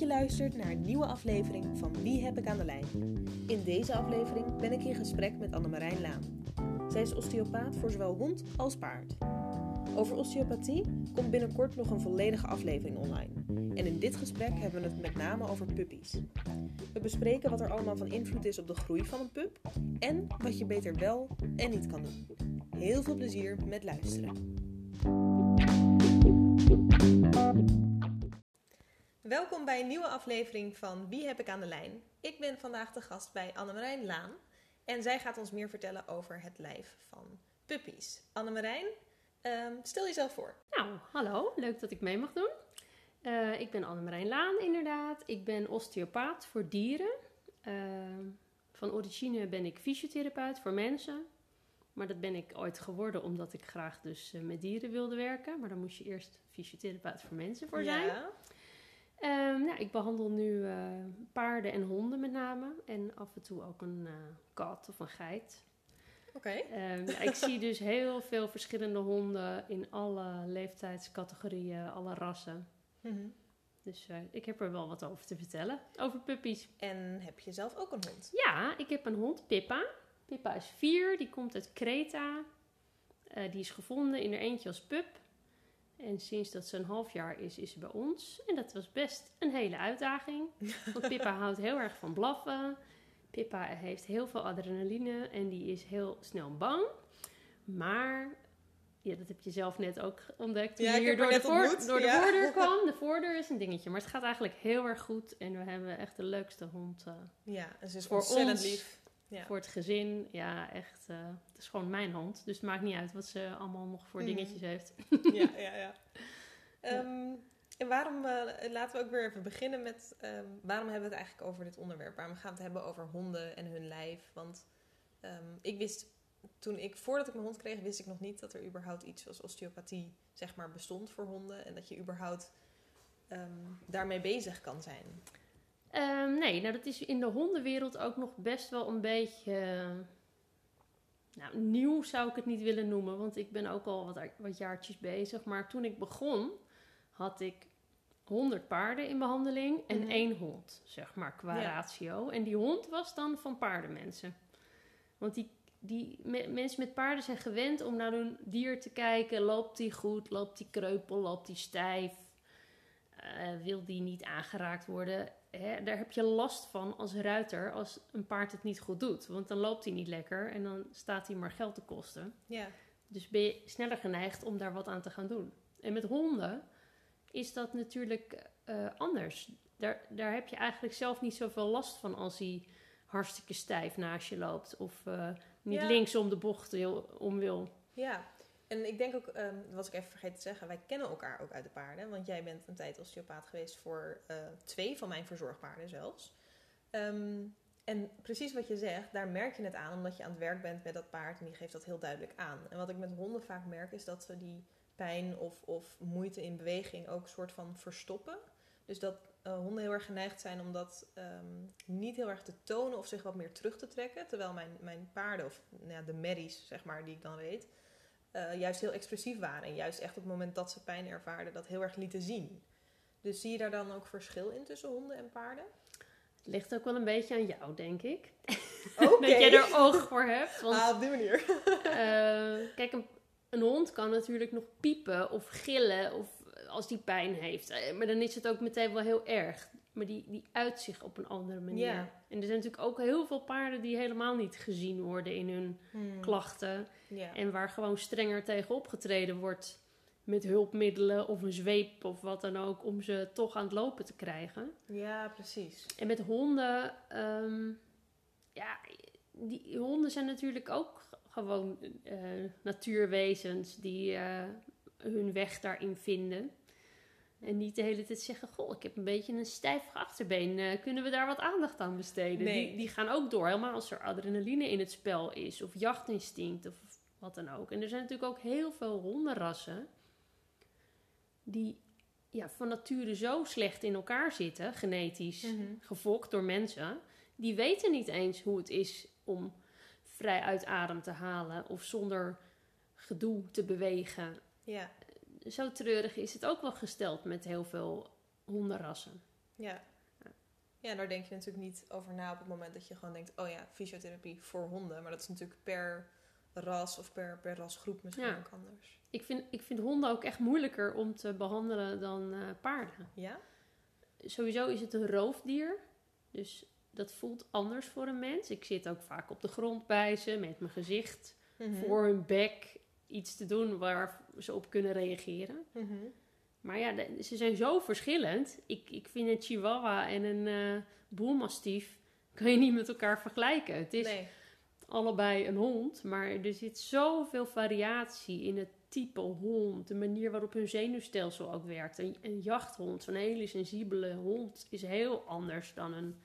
je luistert naar een nieuwe aflevering van Wie heb ik aan de lijn? In deze aflevering ben ik in gesprek met Annemarijn Laan. Zij is osteopaat voor zowel hond als paard. Over osteopathie komt binnenkort nog een volledige aflevering online. En in dit gesprek hebben we het met name over puppies. We bespreken wat er allemaal van invloed is op de groei van een pup en wat je beter wel en niet kan doen. Heel veel plezier met luisteren. Welkom bij een nieuwe aflevering van Wie heb ik aan de lijn? Ik ben vandaag de gast bij Annemarijn Laan en zij gaat ons meer vertellen over het lijf van puppies. Annemarijn, um, stel jezelf voor. Nou, hallo, leuk dat ik mee mag doen. Uh, ik ben Annemarijn Laan inderdaad. Ik ben osteopaat voor dieren. Uh, van origine ben ik fysiotherapeut voor mensen. Maar dat ben ik ooit geworden omdat ik graag dus uh, met dieren wilde werken. Maar dan moest je eerst fysiotherapeut voor mensen voor zijn. Ja. Um, nou, ik behandel nu uh, paarden en honden met name. En af en toe ook een uh, kat of een geit. Oké. Okay. Um, ja, ik zie dus heel veel verschillende honden in alle leeftijdscategorieën, alle rassen. Mm -hmm. Dus uh, ik heb er wel wat over te vertellen, over puppies. En heb je zelf ook een hond? Ja, ik heb een hond, Pippa. Pippa is vier, die komt uit Kreta. die is gevonden in er eentje als pup. En sinds dat ze een half jaar is, is ze bij ons. En dat was best een hele uitdaging. Want Pippa houdt heel erg van blaffen. Pippa heeft heel veel adrenaline en die is heel snel bang. Maar, ja, dat heb je zelf net ook ontdekt toen ja, je hier door, de, voor, door de voordeur kwam. De voordeur is een dingetje, maar het gaat eigenlijk heel erg goed. En we hebben echt de leukste hond uh, Ja, ze is voor ontzettend ons. lief. Ja. Voor het gezin, ja, echt. Uh, het is gewoon mijn hand. Dus het maakt niet uit wat ze allemaal nog voor mm. dingetjes heeft. Ja, ja, ja. Um, en waarom, uh, laten we ook weer even beginnen met, um, waarom hebben we het eigenlijk over dit onderwerp? Waarom gaan we het hebben over honden en hun lijf? Want um, ik wist, toen ik, voordat ik mijn hond kreeg, wist ik nog niet dat er überhaupt iets als osteopathie, zeg maar, bestond voor honden. En dat je überhaupt daarmee bezig kan zijn. Um, nee, nou dat is in de hondenwereld ook nog best wel een beetje. Nou, nieuw zou ik het niet willen noemen, want ik ben ook al wat, wat jaartjes bezig. Maar toen ik begon, had ik 100 paarden in behandeling en mm -hmm. één hond, zeg maar, qua ja. ratio. En die hond was dan van paardenmensen. Want die, die me, mensen met paarden zijn gewend om naar hun dier te kijken. Loopt die goed? Loopt die kreupel? Loopt die stijf? Uh, wil die niet aangeraakt worden? Hè, daar heb je last van als ruiter als een paard het niet goed doet. Want dan loopt hij niet lekker en dan staat hij maar geld te kosten. Ja. Dus ben je sneller geneigd om daar wat aan te gaan doen. En met honden is dat natuurlijk uh, anders. Daar, daar heb je eigenlijk zelf niet zoveel last van als hij hartstikke stijf naast je loopt. Of uh, niet ja. links om de bocht wil, om wil. Ja, en ik denk ook, um, was ik even vergeten te zeggen, wij kennen elkaar ook uit de paarden. Want jij bent een tijd osteopaat geweest voor uh, twee van mijn verzorgpaarden zelfs. Um, en precies wat je zegt, daar merk je het aan omdat je aan het werk bent met dat paard en die geeft dat heel duidelijk aan. En wat ik met honden vaak merk is dat ze die pijn of, of moeite in beweging ook soort van verstoppen. Dus dat uh, honden heel erg geneigd zijn om dat um, niet heel erg te tonen of zich wat meer terug te trekken. Terwijl mijn, mijn paarden, of nou ja, de merries zeg maar, die ik dan reed, uh, juist heel expressief waren. En juist echt op het moment dat ze pijn ervaarden, dat heel erg lieten zien. Dus zie je daar dan ook verschil in tussen honden en paarden? Het ligt ook wel een beetje aan jou, denk ik. Okay. dat jij er oog voor hebt. Want, ah, op die manier. uh, kijk, een, een, hond kan natuurlijk nog piepen of gillen of als die pijn heeft. Maar dan is het ook meteen wel heel erg. Maar die, die uit zich op een andere manier. En er zijn natuurlijk ook heel veel paarden die helemaal niet gezien worden in hun Hmm. klachten. En waar gewoon strenger tegen opgetreden wordt met hulpmiddelen of een zweep of wat dan ook, om ze toch aan het lopen te krijgen. ja, precies. En met honden, um, ja, die honden zijn natuurlijk ook gewoon uh, natuurwezens die uh, hun weg daarin vinden. En niet de hele tijd zeggen: Goh, ik heb een beetje een stijf achterbeen. Uh, kunnen we daar wat aandacht aan besteden? Nee. Die, die gaan ook door, helemaal als er adrenaline in het spel is, of jachtinstinct, of wat dan ook. En er zijn natuurlijk ook heel veel hondenrassen die ja, van nature zo slecht in elkaar zitten, genetisch Mhm. gefokt door mensen. Die weten niet eens hoe het is om vrij uit adem te halen of zonder gedoe te bewegen. Ja, Zo treurig is het ook wel gesteld met heel veel hondenrassen. Ja. Ja, daar denk je natuurlijk niet over na op het moment dat je gewoon denkt... oh ja, fysiotherapie voor honden. Maar dat is natuurlijk per ras of per, per rasgroep misschien Ja. ook anders. Ik vind, ik vind honden ook echt moeilijker om te behandelen dan eh, paarden. Ja? Sowieso is het een roofdier. Dus dat voelt anders voor een mens. Ik zit ook vaak op de grond bij ze met mijn gezicht Mhm. voor hun bek iets te doen waar ze op kunnen reageren. Mhm. Maar ja, de- ze zijn zo verschillend. Ik, ik vind een chihuahua en een boelmastief kan je niet met elkaar vergelijken. Het is Nee. allebei een hond, maar er zit zoveel variatie in het type hond, de manier waarop hun zenuwstelsel ook werkt. Een, een jachthond, zo'n hele sensibele hond, is heel anders dan een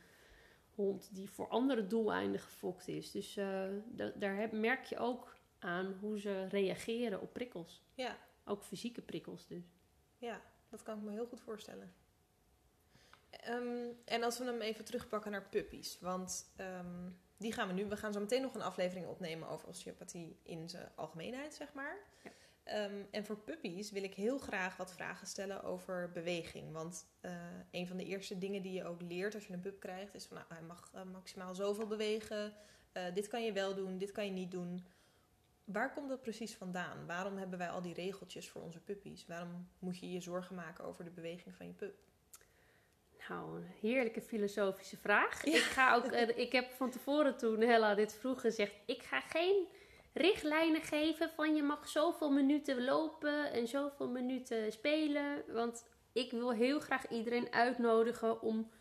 hond die voor andere doeleinden gefokt is. Dus da- daar heb, merk je ook aan hoe ze reageren op prikkels. Ja. Ook fysieke prikkels dus. Ja, dat kan ik me heel goed voorstellen. Ehm, en als we hem even terugpakken naar puppies. Want ehm, die gaan we nu... We gaan zo meteen nog een aflevering opnemen over osteopathie in zijn algemeenheid, zeg maar. Ja. Ehm, en voor puppies wil ik heel graag wat vragen stellen over beweging. Want eh, een van de eerste dingen die je ook leert als je een pup krijgt... is van, nou, hij mag eh, maximaal zoveel bewegen. Eh, dit kan je wel doen, dit kan je niet doen. Waar komt dat precies vandaan? Waarom hebben wij al die regeltjes voor onze puppies? Waarom moet je je zorgen maken over de beweging van je pup? Nou, een heerlijke filosofische vraag. Ja. Ik, ga ook, eh, ik heb van tevoren toen Hella dit vroeg gezegd... ik ga geen richtlijnen geven van je mag zoveel minuten lopen en zoveel minuten spelen. Want ik wil heel graag iedereen uitnodigen om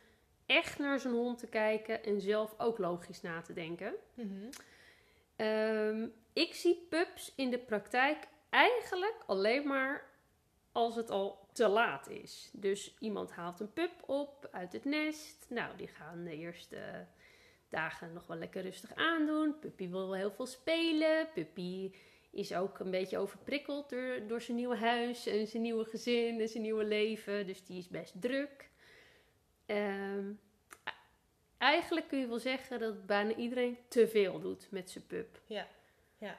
echt naar zijn hond te kijken... en zelf ook logisch na te denken. Ehm, ik zie pups in de praktijk eigenlijk alleen maar als het al te laat is. Dus iemand haalt een pup op uit het nest. Nou, die gaan de eerste dagen nog wel lekker rustig aandoen. Puppy wil heel veel spelen. Puppy is ook een beetje overprikkeld door, zijn nieuwe huis en zijn nieuwe gezin en zijn nieuwe leven. Dus die is best druk. E- eigenlijk kun je wel zeggen dat bijna iedereen te veel doet met zijn pup. Ja, ja.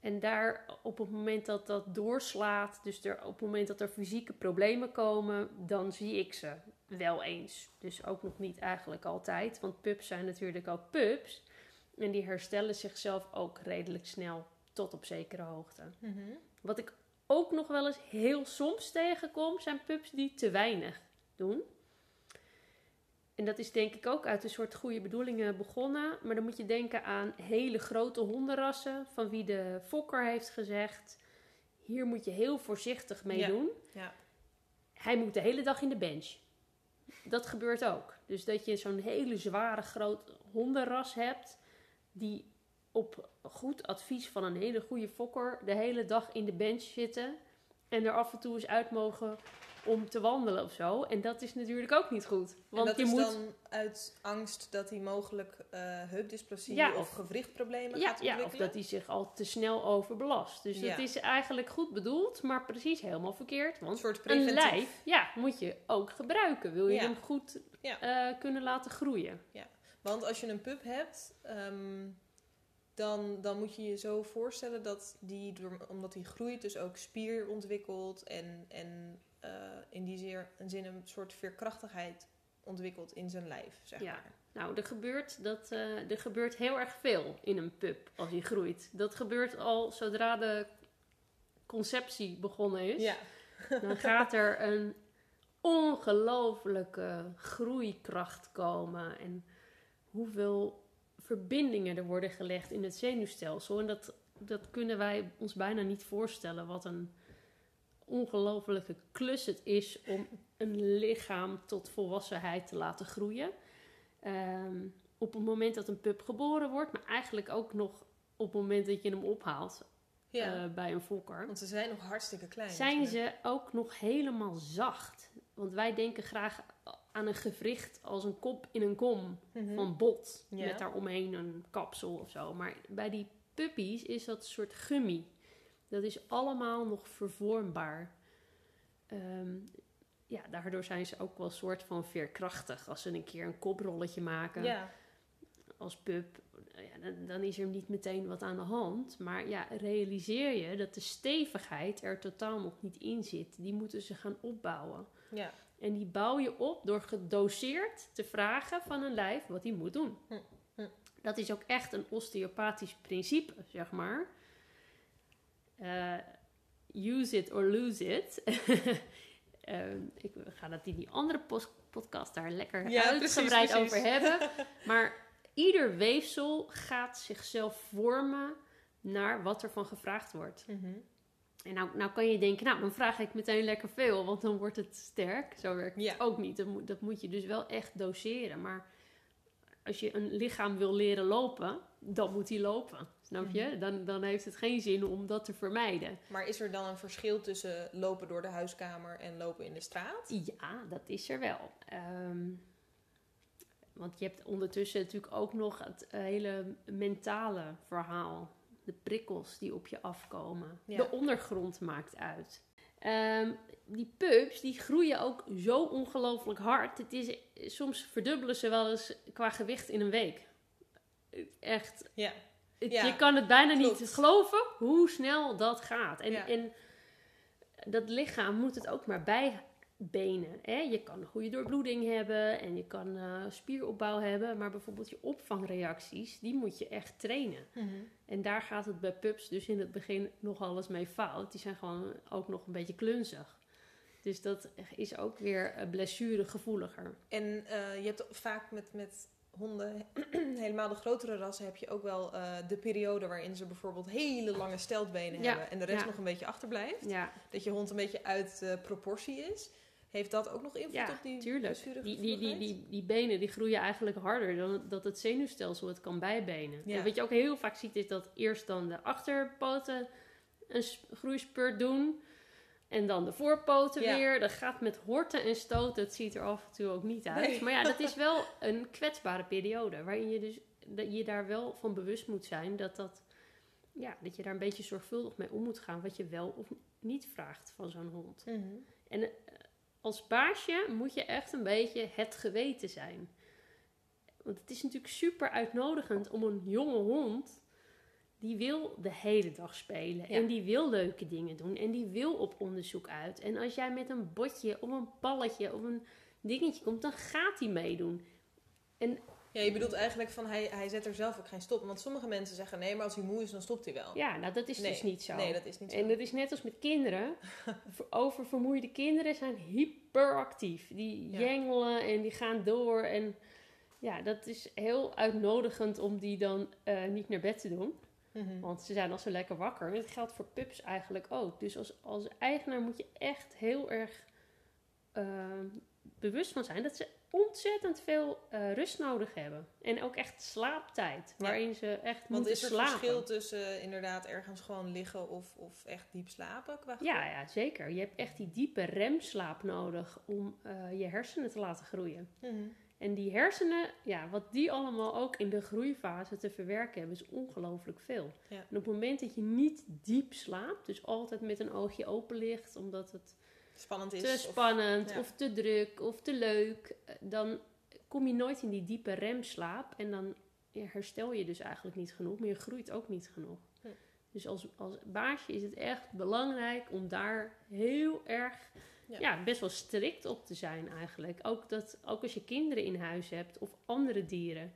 En daar op het moment dat dat doorslaat, dus er, op het moment dat er fysieke problemen komen, dan zie ik ze wel eens. Dus ook nog niet eigenlijk altijd, want pups zijn natuurlijk ook pups. En die herstellen zichzelf ook redelijk snel tot op zekere hoogte. Mhm. Wat ik ook nog wel eens heel soms tegenkom, zijn pups die te weinig doen. En dat is denk ik ook uit een soort goede bedoelingen begonnen. Maar dan moet je denken aan hele grote hondenrassen, van wie de fokker heeft gezegd: hier moet je heel voorzichtig mee Ja. doen. Ja. Hij moet de hele dag in de bench. Dat gebeurt ook. Dus dat je zo'n hele zware grote hondenras hebt, die op goed advies van een hele goede fokker de hele dag in de bench zitten en er af en toe eens uit mogen om te wandelen of zo. En dat is natuurlijk ook niet goed. Want en dat je is moet. dan uit angst dat hij mogelijk eh heupdysplasie Ja, of, of- gewrichtproblemen ja, gaat ja, ontwikkelen. of dat hij zich al te snel overbelast. Dus Ja. dat is eigenlijk goed bedoeld, maar precies helemaal verkeerd. Een Want soort een preventief. lijf ja, moet je ook gebruiken. Wil je Ja. hem goed Ja. eh, kunnen laten groeien. Want als je een pup hebt, ehm, dan, dan moet je je zo voorstellen dat die, door, omdat hij groeit, dus ook spier ontwikkelt en, en eh, in die zeer, een zin een soort veerkrachtigheid ontwikkelt in zijn lijf, zeg Ja. maar. Nou, er gebeurt, dat, eh, er gebeurt heel erg veel in een pup als hij groeit. Dat gebeurt al zodra de conceptie begonnen is. Ja. Dan gaat er een ongelofelijke groeikracht komen. En hoeveel verbindingen er worden gelegd in het zenuwstelsel. En dat, dat kunnen wij ons bijna niet voorstellen. Wat een ongelofelijke klus het is om een lichaam tot volwassenheid te laten groeien. Ehm, op het moment dat een pup geboren wordt, maar eigenlijk ook nog op het moment dat je hem ophaalt ja. eh, bij een fokker Want ze zijn nog hartstikke klein. zijn natuurlijk. ze ook nog helemaal zacht. Want wij denken graag aan een gewricht als een kop in een kom Mhm. van bot. Ja. Met daaromheen een kapsel of zo. Maar bij die puppies is dat een soort gummi. Dat is allemaal nog vervormbaar. Ehm, ja, daardoor zijn ze ook wel een soort van veerkrachtig. Als ze een keer een koprolletje maken Ja, als pup, ja, dan, dan is er niet meteen wat aan de hand. Maar ja, realiseer je dat de stevigheid er totaal nog niet in zit. Die moeten ze gaan opbouwen. ja. En die bouw je op door gedoseerd te vragen van een lijf wat hij moet doen. Hm, hm. Dat is ook echt een osteopathisch principe, zeg maar. Eh, use it or lose it. Ehm, ik ga dat in die andere podcast daar lekker Ja, uitgebreid precies, precies. over hebben. Maar ieder weefsel gaat zichzelf vormen naar wat er van gevraagd wordt. Mhm. En nou, nou kan je denken, nou dan vraag ik meteen lekker veel, want dan wordt het sterk. Zo werkt het Ja. ook niet. Dat moet, dat moet je dus wel echt doseren. Maar als je een lichaam wil leren lopen, dan moet hij lopen. Snap je? Mhm. Dan, dan heeft het geen zin om dat te vermijden. Maar is er dan een verschil tussen lopen door de huiskamer en lopen in de straat? Ja, dat is er wel. Ehm, want je hebt ondertussen natuurlijk ook nog het eh, hele mentale verhaal. De prikkels die op je afkomen. Ja. De ondergrond maakt uit. Ehm, die pups die groeien ook zo ongelooflijk hard. Het is, soms verdubbelen ze wel eens qua gewicht in een week. Echt. Ja. Het- Ja, je kan het bijna klopt. niet geloven hoe snel dat gaat. En, Ja. en dat lichaam moet het ook maar bijbenen. Hè? Je kan een goede doorbloeding hebben en je kan eh, spieropbouw hebben. Maar bijvoorbeeld je opvangreacties, die moet je echt trainen. Mhm. En daar gaat het bij pups dus in het begin nog alles mee fout. Die zijn gewoon ook nog een beetje klunzig. Dus dat is ook weer eh, blessuregevoeliger. En eh, je hebt vaak met, met honden, helemaal de grotere rassen, heb je ook wel eh, de periode waarin ze bijvoorbeeld hele lange steltbenen Ja, hebben en de rest ja. nog een beetje achterblijft. Ja, Dat je hond een beetje uit proportie is. Heeft dat ook nog invloed op die tuurlijk. Die, die, die, die, die benen die groeien eigenlijk harder dan dat het zenuwstelsel het kan bijbenen. En wat je ook heel vaak ziet is dat eerst dan de achterpoten een groeispurt doen. En dan de voorpoten Ja. weer. Dat gaat met horten en stoten. Het ziet er af en toe ook niet uit. Nee. Maar ja, dat is wel een kwetsbare periode. Waarin je dus dat je daar wel van bewust moet zijn dat, dat, ja, dat je daar een beetje zorgvuldig mee om moet gaan. Wat je wel of niet vraagt van zo'n hond. Mhm. En eh, als baasje moet je echt een beetje het geweten zijn. Want het is natuurlijk super uitnodigend om een jonge hond. Die wil de hele dag spelen. Ja. En die wil leuke dingen doen. En die wil op onderzoek uit. En als jij met een botje of een balletje of een dingetje komt, dan gaat hij meedoen. Ja, je bedoelt eigenlijk van hij, hij zet er zelf ook geen stop. Want sommige mensen zeggen nee, maar als hij moe is, dan stopt hij wel. Ja, nou dat is Nee, dus niet zo. Nee, dat is niet zo. En dat is net als met kinderen. Ver- Oververmoeide kinderen zijn hyperactief. Die Ja. jengelen en die gaan door. En ja, dat is heel uitnodigend om die dan eh, niet naar bed te doen. Mhm. Want ze zijn al zo lekker wakker. En dat geldt voor pups eigenlijk ook. Dus als, als eigenaar moet je echt heel erg eh, bewust van zijn dat ze ontzettend veel eh, rust nodig hebben. En ook echt slaaptijd. Ja. Waarin ze echt Want moeten is er slapen. verschil tussen inderdaad ergens gewoon liggen of, of echt diep slapen? Qua Ja, ja, zeker. Je hebt echt die diepe remslaap nodig om eh, je hersenen te laten groeien. Mhm. En die hersenen, ja, wat die allemaal ook in de groeifase te verwerken hebben, is ongelooflijk veel. Ja. En op het moment dat je niet diep slaapt, dus altijd met een oogje open ligt, omdat het Spannend is. te of- spannend ja. of te druk of te leuk, eh, dan kom je nooit in die diepe remslaap en dan ja, herstel je dus eigenlijk niet genoeg, maar je groeit ook niet genoeg. Dus als, als baasje is het echt belangrijk om daar heel erg, Ja. ja. best wel strikt op te zijn eigenlijk. Ook, dat, ook als je kinderen in huis hebt of andere dieren.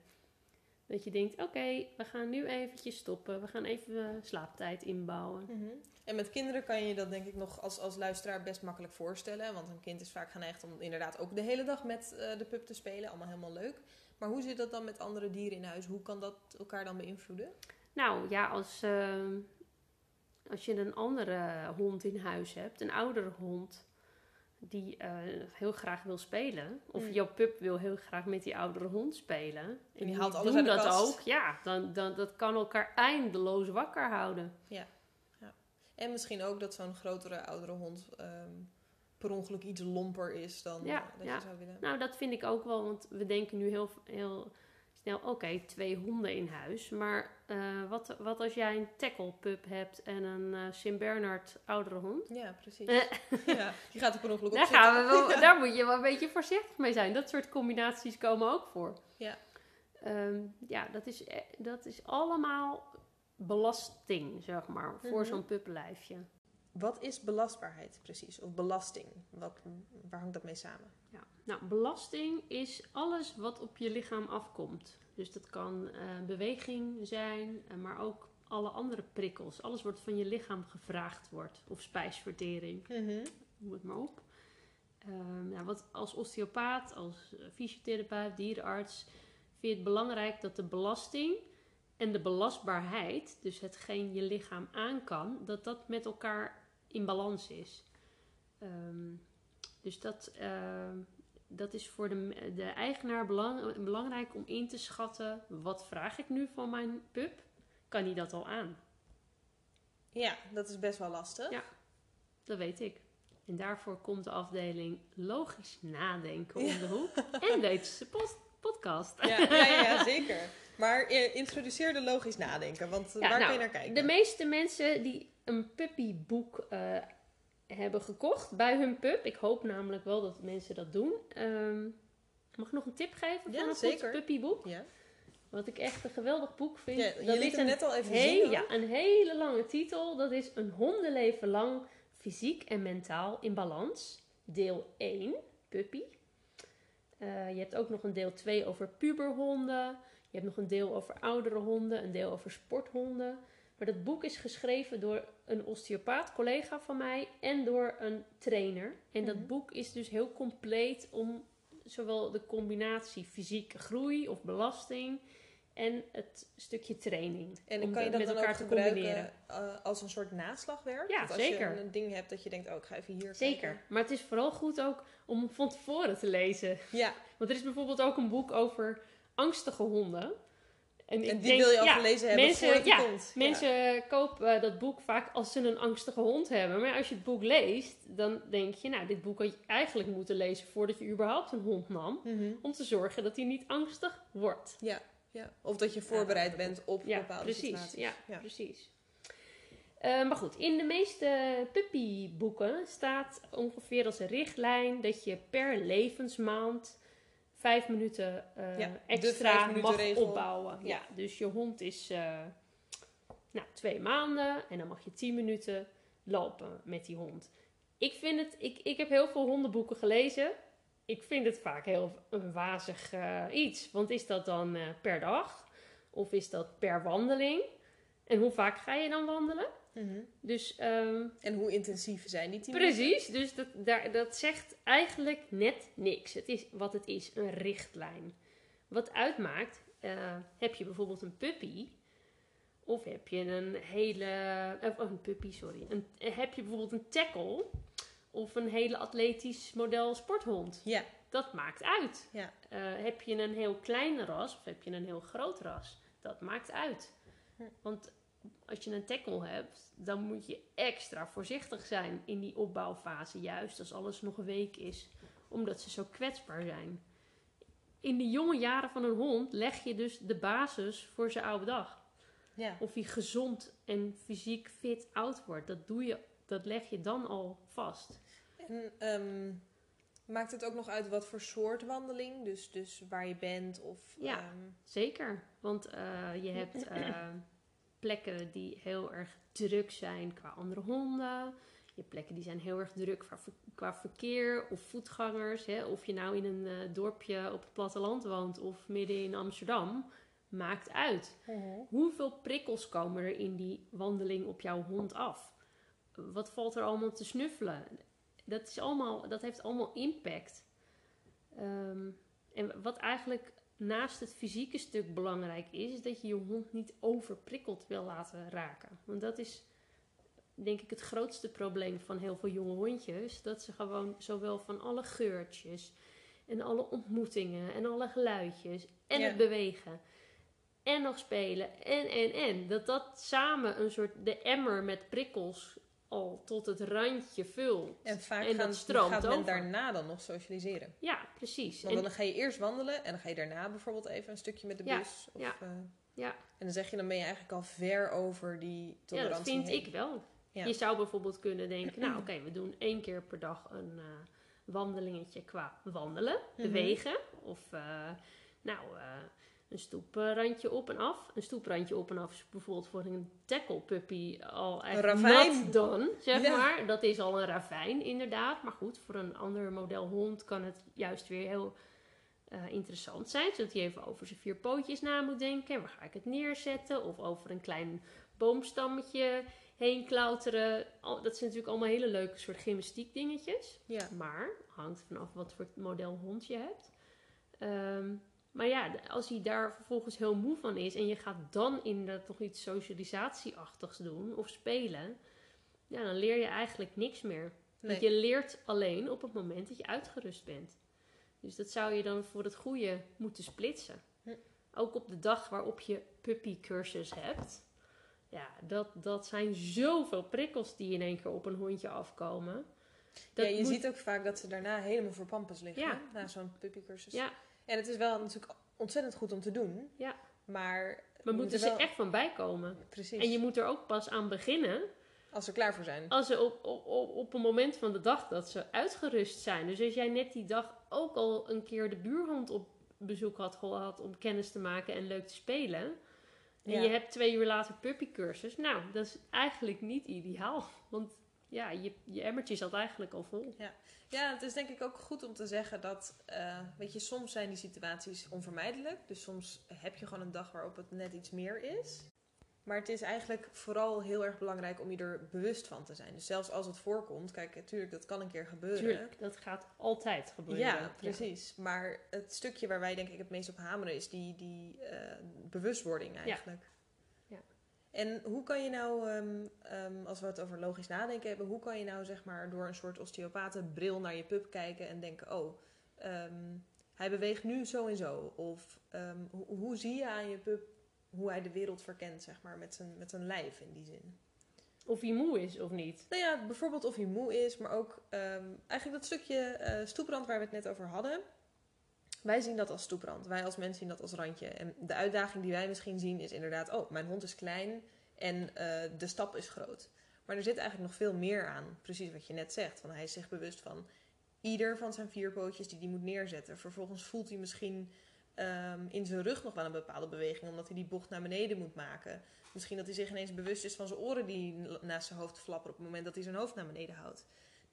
Dat je denkt, oké, we gaan nu eventjes stoppen. We gaan even slaaptijd inbouwen. Mhm. En met kinderen kan je je dat denk ik nog als, als luisteraar best makkelijk voorstellen. Want een kind is vaak geneigd om inderdaad ook de hele dag met eh, de pup te spelen. Allemaal helemaal leuk. Maar hoe zit dat dan met andere dieren in huis? Hoe kan dat elkaar dan beïnvloeden? Nou ja, als, ehm, als je een andere hond in huis hebt, een oudere hond die eh, heel graag wil spelen, of Mm. jouw pup wil heel graag met die oudere hond spelen, en, die die haalt alles doen uit de dat kast. ook, ja, dan, dan dat kan elkaar eindeloos wakker houden. En misschien ook dat zo'n grotere, oudere hond ehm, per ongeluk iets lomper is dan Ja, dat ja. je zou willen. Nou, dat vind ik ook wel, want we denken nu heel, heel snel, oké, twee honden in huis, maar eh, wat, wat als jij een tackle pup hebt en een eh St. Bernard oudere hond? Ja, precies. Eh. ja, die gaat er per ongeluk op Daar, gaan we wel, daar moet je wel een beetje voorzichtig mee zijn. Dat soort combinaties komen ook voor. Ja. Ehm, ja, dat is, dat is allemaal belasting, zeg maar, voor Mhm. zo'n puppenlijfje. wat is belastbaarheid precies? Of belasting? Wat, waar hangt dat mee samen? Ja. Nou, belasting is alles wat op je lichaam afkomt. Dus dat kan eh, beweging zijn, eh, maar ook alle andere prikkels. Alles wat van je lichaam gevraagd wordt. Of spijsvertering, noem het maar op. Nou, wat als osteopaat, als eh, fysiotherapeut, dierenarts, vind je het belangrijk dat de belasting en de belastbaarheid, dus hetgeen je lichaam aan kan, dat dat met elkaar in balans is. Ehm, dus dat, ehm, dat is voor de, de eigenaar belang, belangrijk om in te schatten: wat vraag ik nu van mijn pup? Kan hij dat al aan? Ja, dat is best wel lastig. Ja. Dat weet ik. En daarvoor komt de afdeling logisch nadenken om de hoek. En deze post- podcast. Ja, ja, ja, zeker. Maar eh, introduceer de logisch nadenken, want Ja, waar nou, kun je naar kijken? De meeste mensen die een puppyboek eh, hebben gekocht bij hun pup. Ik hoop namelijk wel dat mensen dat doen. Ehm, mag ik nog een tip geven Ja, van een zeker. goed puppyboek? Ja. Wat ik echt een geweldig boek vind. Ja, je dat liet is hem net al even Hey, zien. ja, een hele lange titel. Dat is Een hondenleven lang fysiek en mentaal in balans. Deel 1, puppy. Eh, je hebt ook nog een deel 2 over puberhonden. Je hebt nog een deel over oudere honden. Een deel over sporthonden. Maar dat boek is geschreven door een osteopaat, collega van mij. En door een trainer. En dat Mhm. boek is dus heel compleet om zowel de combinatie fysieke groei of belasting... En het stukje training. En om kan je dat met dan elkaar ook gebruiken combineren. eh, als een soort naslagwerk? Ja, als zeker. je een ding hebt dat je denkt, oh, ik ga even hier Zeker. kijken. Maar het is vooral goed ook om van tevoren te lezen. Ja, Want er is bijvoorbeeld ook een boek over angstige honden. En, en die denk, wil je al ja, gelezen hebben mensen- voordat het ja, komt. Ja. Mensen kopen eh, dat boek vaak als ze een angstige hond hebben. Maar als je het boek leest, dan denk je, nou, dit boek had je eigenlijk moeten lezen voordat je überhaupt een hond nam. Mhm. Om te zorgen dat hij niet angstig wordt. Ja, ja. Of dat je voorbereid bent op bepaalde precies. situaties. Ja, Ja. precies. Eh, maar goed, in de meeste puppyboeken staat ongeveer als een richtlijn dat je per levensmaand vijf minuten eh, Ja, extra vijf minuten mag regel. opbouwen. Ja. Ja. dus je hond is eh, nou, twee maanden en dan mag je tien minuten lopen met die hond. Ik, vind het, ik, ik heb heel veel hondenboeken gelezen. Ik vind het vaak heel een wazig eh, iets. Want is dat dan per dag? Of is dat per wandeling? En hoe vaak ga je dan wandelen? Mhm. Dus ehm, En hoe intensief zijn die tien precies, dus dat, daar, dat zegt eigenlijk net niks. Het is wat het is, een richtlijn. Wat uitmaakt, eh, heb je bijvoorbeeld een puppy... Of heb je een hele... Oh, een puppy, sorry. Een, heb je bijvoorbeeld een tackle... Of een hele atletisch model sporthond. Ja, Dat maakt uit. Ja. Eh, heb je een heel klein ras of heb je een heel groot ras? Dat maakt uit. Hm. Want als je een tackle hebt, dan moet je extra voorzichtig zijn in die opbouwfase. Juist als alles nog een week is. Omdat ze zo kwetsbaar zijn. In de jonge jaren van een hond leg je dus de basis voor zijn oude dag. ja. Of hij gezond en fysiek fit oud wordt. Dat, doe je, dat leg je dan al vast. En ehm, maakt het ook nog uit wat voor soort wandeling? Dus, dus waar je bent of... Ja. ehm, Zeker, want eh, je hebt eh, plekken die heel erg druk zijn qua andere honden. Je hebt plekken die zijn heel erg druk qua, ver- qua verkeer of voetgangers. Hè? Of je nou in een eh, dorpje op het platteland woont of midden in Amsterdam. Maakt uit. Hoeveel prikkels komen er in die wandeling op jouw hond af? Wat valt er allemaal te snuffelen? Dat, is allemaal, dat heeft allemaal impact. Ehm, en wat eigenlijk naast het fysieke stuk belangrijk is, is dat je je hond niet overprikkeld wil laten raken. Want dat is denk ik het grootste probleem van heel veel jonge hondjes. Dat ze gewoon zowel van alle geurtjes en alle ontmoetingen en alle geluidjes en Ja. het bewegen en nog spelen en en en. Dat dat samen een soort de emmer met prikkels al tot het randje vult. En vaak En dat gaan, stroomt gaat men over. daarna dan nog socialiseren. Ja, precies. Want En- dan ga je eerst wandelen en dan ga je daarna bijvoorbeeld even een stukje met de Ja, bus. Of, ja. eh, ja. en dan zeg je, dan ben je eigenlijk al ver over die Ja, tolerantie dat vind heen. ik wel. Ja. Je zou bijvoorbeeld kunnen denken, nou oké, we doen één keer per dag een eh, wandelingetje qua wandelen, Mhm. bewegen. Of eh, nou, een stoeprandje op en af. Een stoeprandje op en af is bijvoorbeeld voor een tackle puppy al echt nat dan, zeg Ja. maar. Dat is al een ravijn, inderdaad. Maar goed, voor een ander model hond kan het juist weer heel eh, interessant zijn. Zodat hij even over zijn vier pootjes na moet denken. Waar ga ik het neerzetten? Of over een klein boomstammetje heen klauteren. Dat zijn natuurlijk allemaal hele leuke soort gymnastiek dingetjes. Ja. Maar hangt vanaf wat voor model hond je hebt. Ehm, maar ja, als hij daar vervolgens heel moe van is en je gaat dan inderdaad toch iets socialisatieachtigs doen of spelen, ja, dan leer je eigenlijk niks meer. Want je leert alleen op het moment dat je uitgerust bent. Dus dat zou je dan voor het goede moeten splitsen. Hm. Ook op de dag waarop je puppycursus hebt. Ja, dat, dat zijn zoveel prikkels die in één keer op een hondje afkomen. Dat ja, je moet- ziet ook vaak dat ze daarna helemaal voor pampers liggen. Ja. hè, Na zo'n puppycursus. Ja, En het is wel natuurlijk ontzettend goed om te doen. Ja. Maar moet moeten ze wel- echt van bijkomen. Precies. En je moet er ook pas aan beginnen Als ze klaar voor zijn. als ze op, op, op, op een moment van de dag dat ze uitgerust zijn. Dus als jij net die dag ook al een keer de buurhond op bezoek had gehad om kennis te maken en leuk te spelen. En Ja. je hebt twee uur later puppycursus. Nou, dat is eigenlijk niet ideaal. Want ja, je, je emmertje zat eigenlijk al vol. Ja, het is denk ik ook goed om te zeggen dat, eh, weet je, soms zijn die situaties onvermijdelijk. Dus soms heb je gewoon een dag waarop het net iets meer is. Maar het is eigenlijk vooral heel erg belangrijk om je er bewust van te zijn. Dus zelfs als het voorkomt, kijk, natuurlijk, dat kan een keer gebeuren. Tuurlijk, dat gaat altijd gebeuren. Ja, precies. Maar het stukje waar wij denk ik het meest op hameren is die, die eh, bewustwording eigenlijk. Ja. En hoe kan je nou, ehm, ehm, als we het over logisch nadenken hebben, hoe kan je nou zeg maar door een soort osteopatenbril naar je pup kijken en denken, oh, ehm, hij beweegt nu zo en zo. Of hoe, hoe zie je aan je pup hoe hij de wereld verkent, zeg maar, met zijn, met zijn lijf in die zin? Of hij moe is of niet. Nou ja, bijvoorbeeld of hij moe is, maar ook eigenlijk dat stukje eh stoeprand waar we het net over hadden. Wij zien dat als stoeprand. Wij als mensen zien dat als randje. En de uitdaging die wij misschien zien is inderdaad, oh, mijn hond is klein en eh, de stap is groot. Maar er zit eigenlijk nog veel meer aan. Precies wat je net zegt. Van hij is zich bewust van ieder van zijn vier pootjes die hij moet neerzetten. Vervolgens voelt hij misschien ehm, in zijn rug nog wel een bepaalde beweging, omdat hij die bocht naar beneden moet maken. Misschien dat hij zich ineens bewust is van zijn oren die naast zijn hoofd flapperen op het moment dat hij zijn hoofd naar beneden houdt.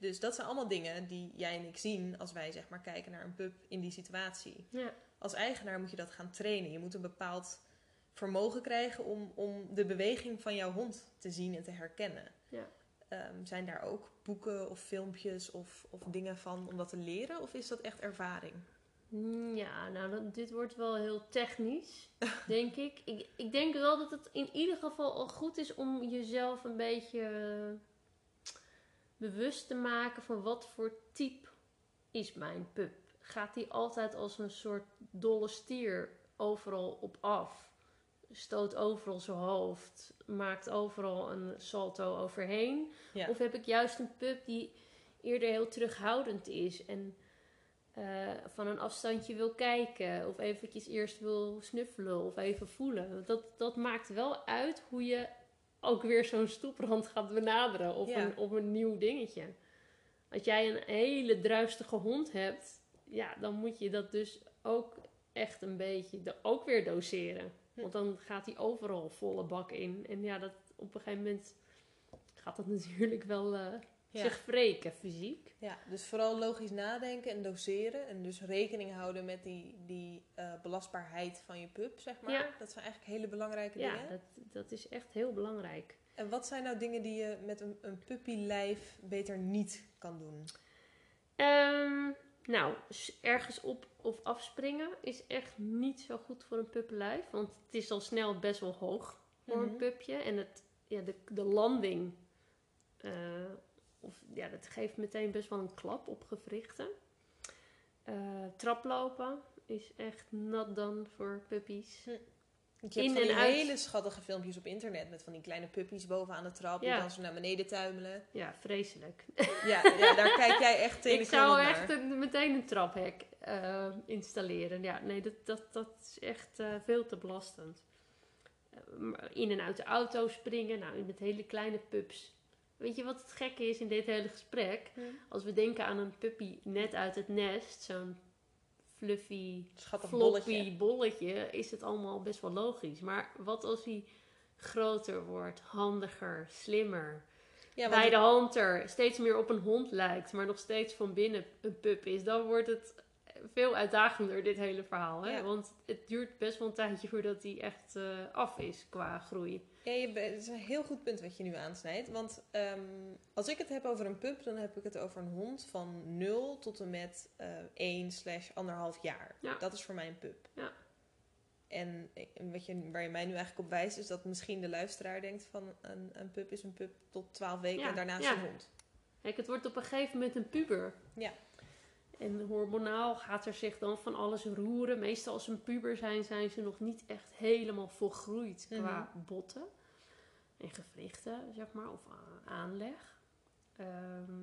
Dus dat zijn allemaal dingen die jij en ik zien als wij zeg maar kijken naar een pup in die situatie. Ja, Als eigenaar moet je dat gaan trainen. Je moet een bepaald vermogen krijgen om, om de beweging van jouw hond te zien en te herkennen. Ja. Ehm, zijn daar ook boeken of filmpjes of, of dingen van om dat te leren? Of is dat echt ervaring? Mm, Ja, nou, dat- dit wordt wel heel technisch, denk ik. ik. Ik denk wel dat het in ieder geval al goed is om jezelf een beetje bewust te maken van wat voor type is mijn pup. Gaat die altijd als een soort dolle stier overal op af? Stoot overal zijn hoofd, maakt overal een salto overheen? Ja. Of heb ik juist een pup die eerder heel terughoudend is en eh, van een afstandje wil kijken of eventjes eerst wil snuffelen of even voelen. Dat, dat maakt wel uit hoe je ook weer zo'n stoeprand gaat benaderen of, Ja. een, of een nieuw dingetje. Als jij een hele druistige hond hebt, ja, dan moet je dat dus ook echt een beetje de, ook weer doseren. Hm. Want dan gaat hij overal volle bak in. En ja, dat, op een gegeven moment gaat dat natuurlijk wel eh, Ja. zich wreken fysiek. Ja, dus vooral logisch nadenken en doseren. En dus rekening houden met die, die eh, belastbaarheid van je pup, zeg maar. Ja. Dat zijn eigenlijk hele belangrijke Ja, dingen. dat, dat is echt heel belangrijk. En wat zijn nou dingen die je met een, een puppylijf beter niet kan doen? Ehm, nou, ergens op of afspringen is echt niet zo goed voor een puppenlijf. Want het is al snel best wel hoog voor een Mhm. pupje. En het, ja, de, de landing, eh, of, ja, dat geeft meteen best wel een klap op gewrichten. Eh, traplopen is echt nat dan voor puppies. Want je hebt van die en hele schattige filmpjes op internet met van die kleine puppies bovenaan de trap Ja. dan zo naar beneden tuimelen. Ja, vreselijk. Ja, ja daar kijk jij echt Ik tegen zou echt een, meteen een traphek eh, installeren. Ja, nee, dat, dat, dat is echt eh, veel te belastend. In en uit de auto springen, nou, met hele kleine pups. Weet je wat het gekke is in dit hele gesprek? Als we denken aan een puppy net uit het nest, zo'n fluffy, Schattig floppy bolletje. bolletje, is het allemaal best wel logisch. Maar wat als hij groter wordt, handiger, slimmer, Ja, bij de hand er steeds meer op een hond lijkt, maar nog steeds van binnen een pup is, dan wordt het veel uitdagender, dit hele verhaal. Hè? Ja. Want het duurt best wel een tijdje voordat hij echt eh, af is qua groei. Ja, je, het is een heel goed punt wat je nu aansnijdt. Want ehm, als ik het heb over een pup, dan heb ik het over een hond van 0 tot en met eh 1 slash anderhalf jaar. Ja. Dat is voor mij een pup. Ja. En wat je, waar je mij nu eigenlijk op wijst, is dat misschien de luisteraar denkt van een, een pup is een pup tot 12 weken en daarnaast een hond. Kijk, het wordt op een gegeven moment een puber. Ja. En hormonaal gaat er zich dan van alles roeren. Meestal als ze een puber zijn, zijn ze nog niet echt helemaal volgroeid qua botten en gewrichten, zeg maar, of aanleg. Ehm,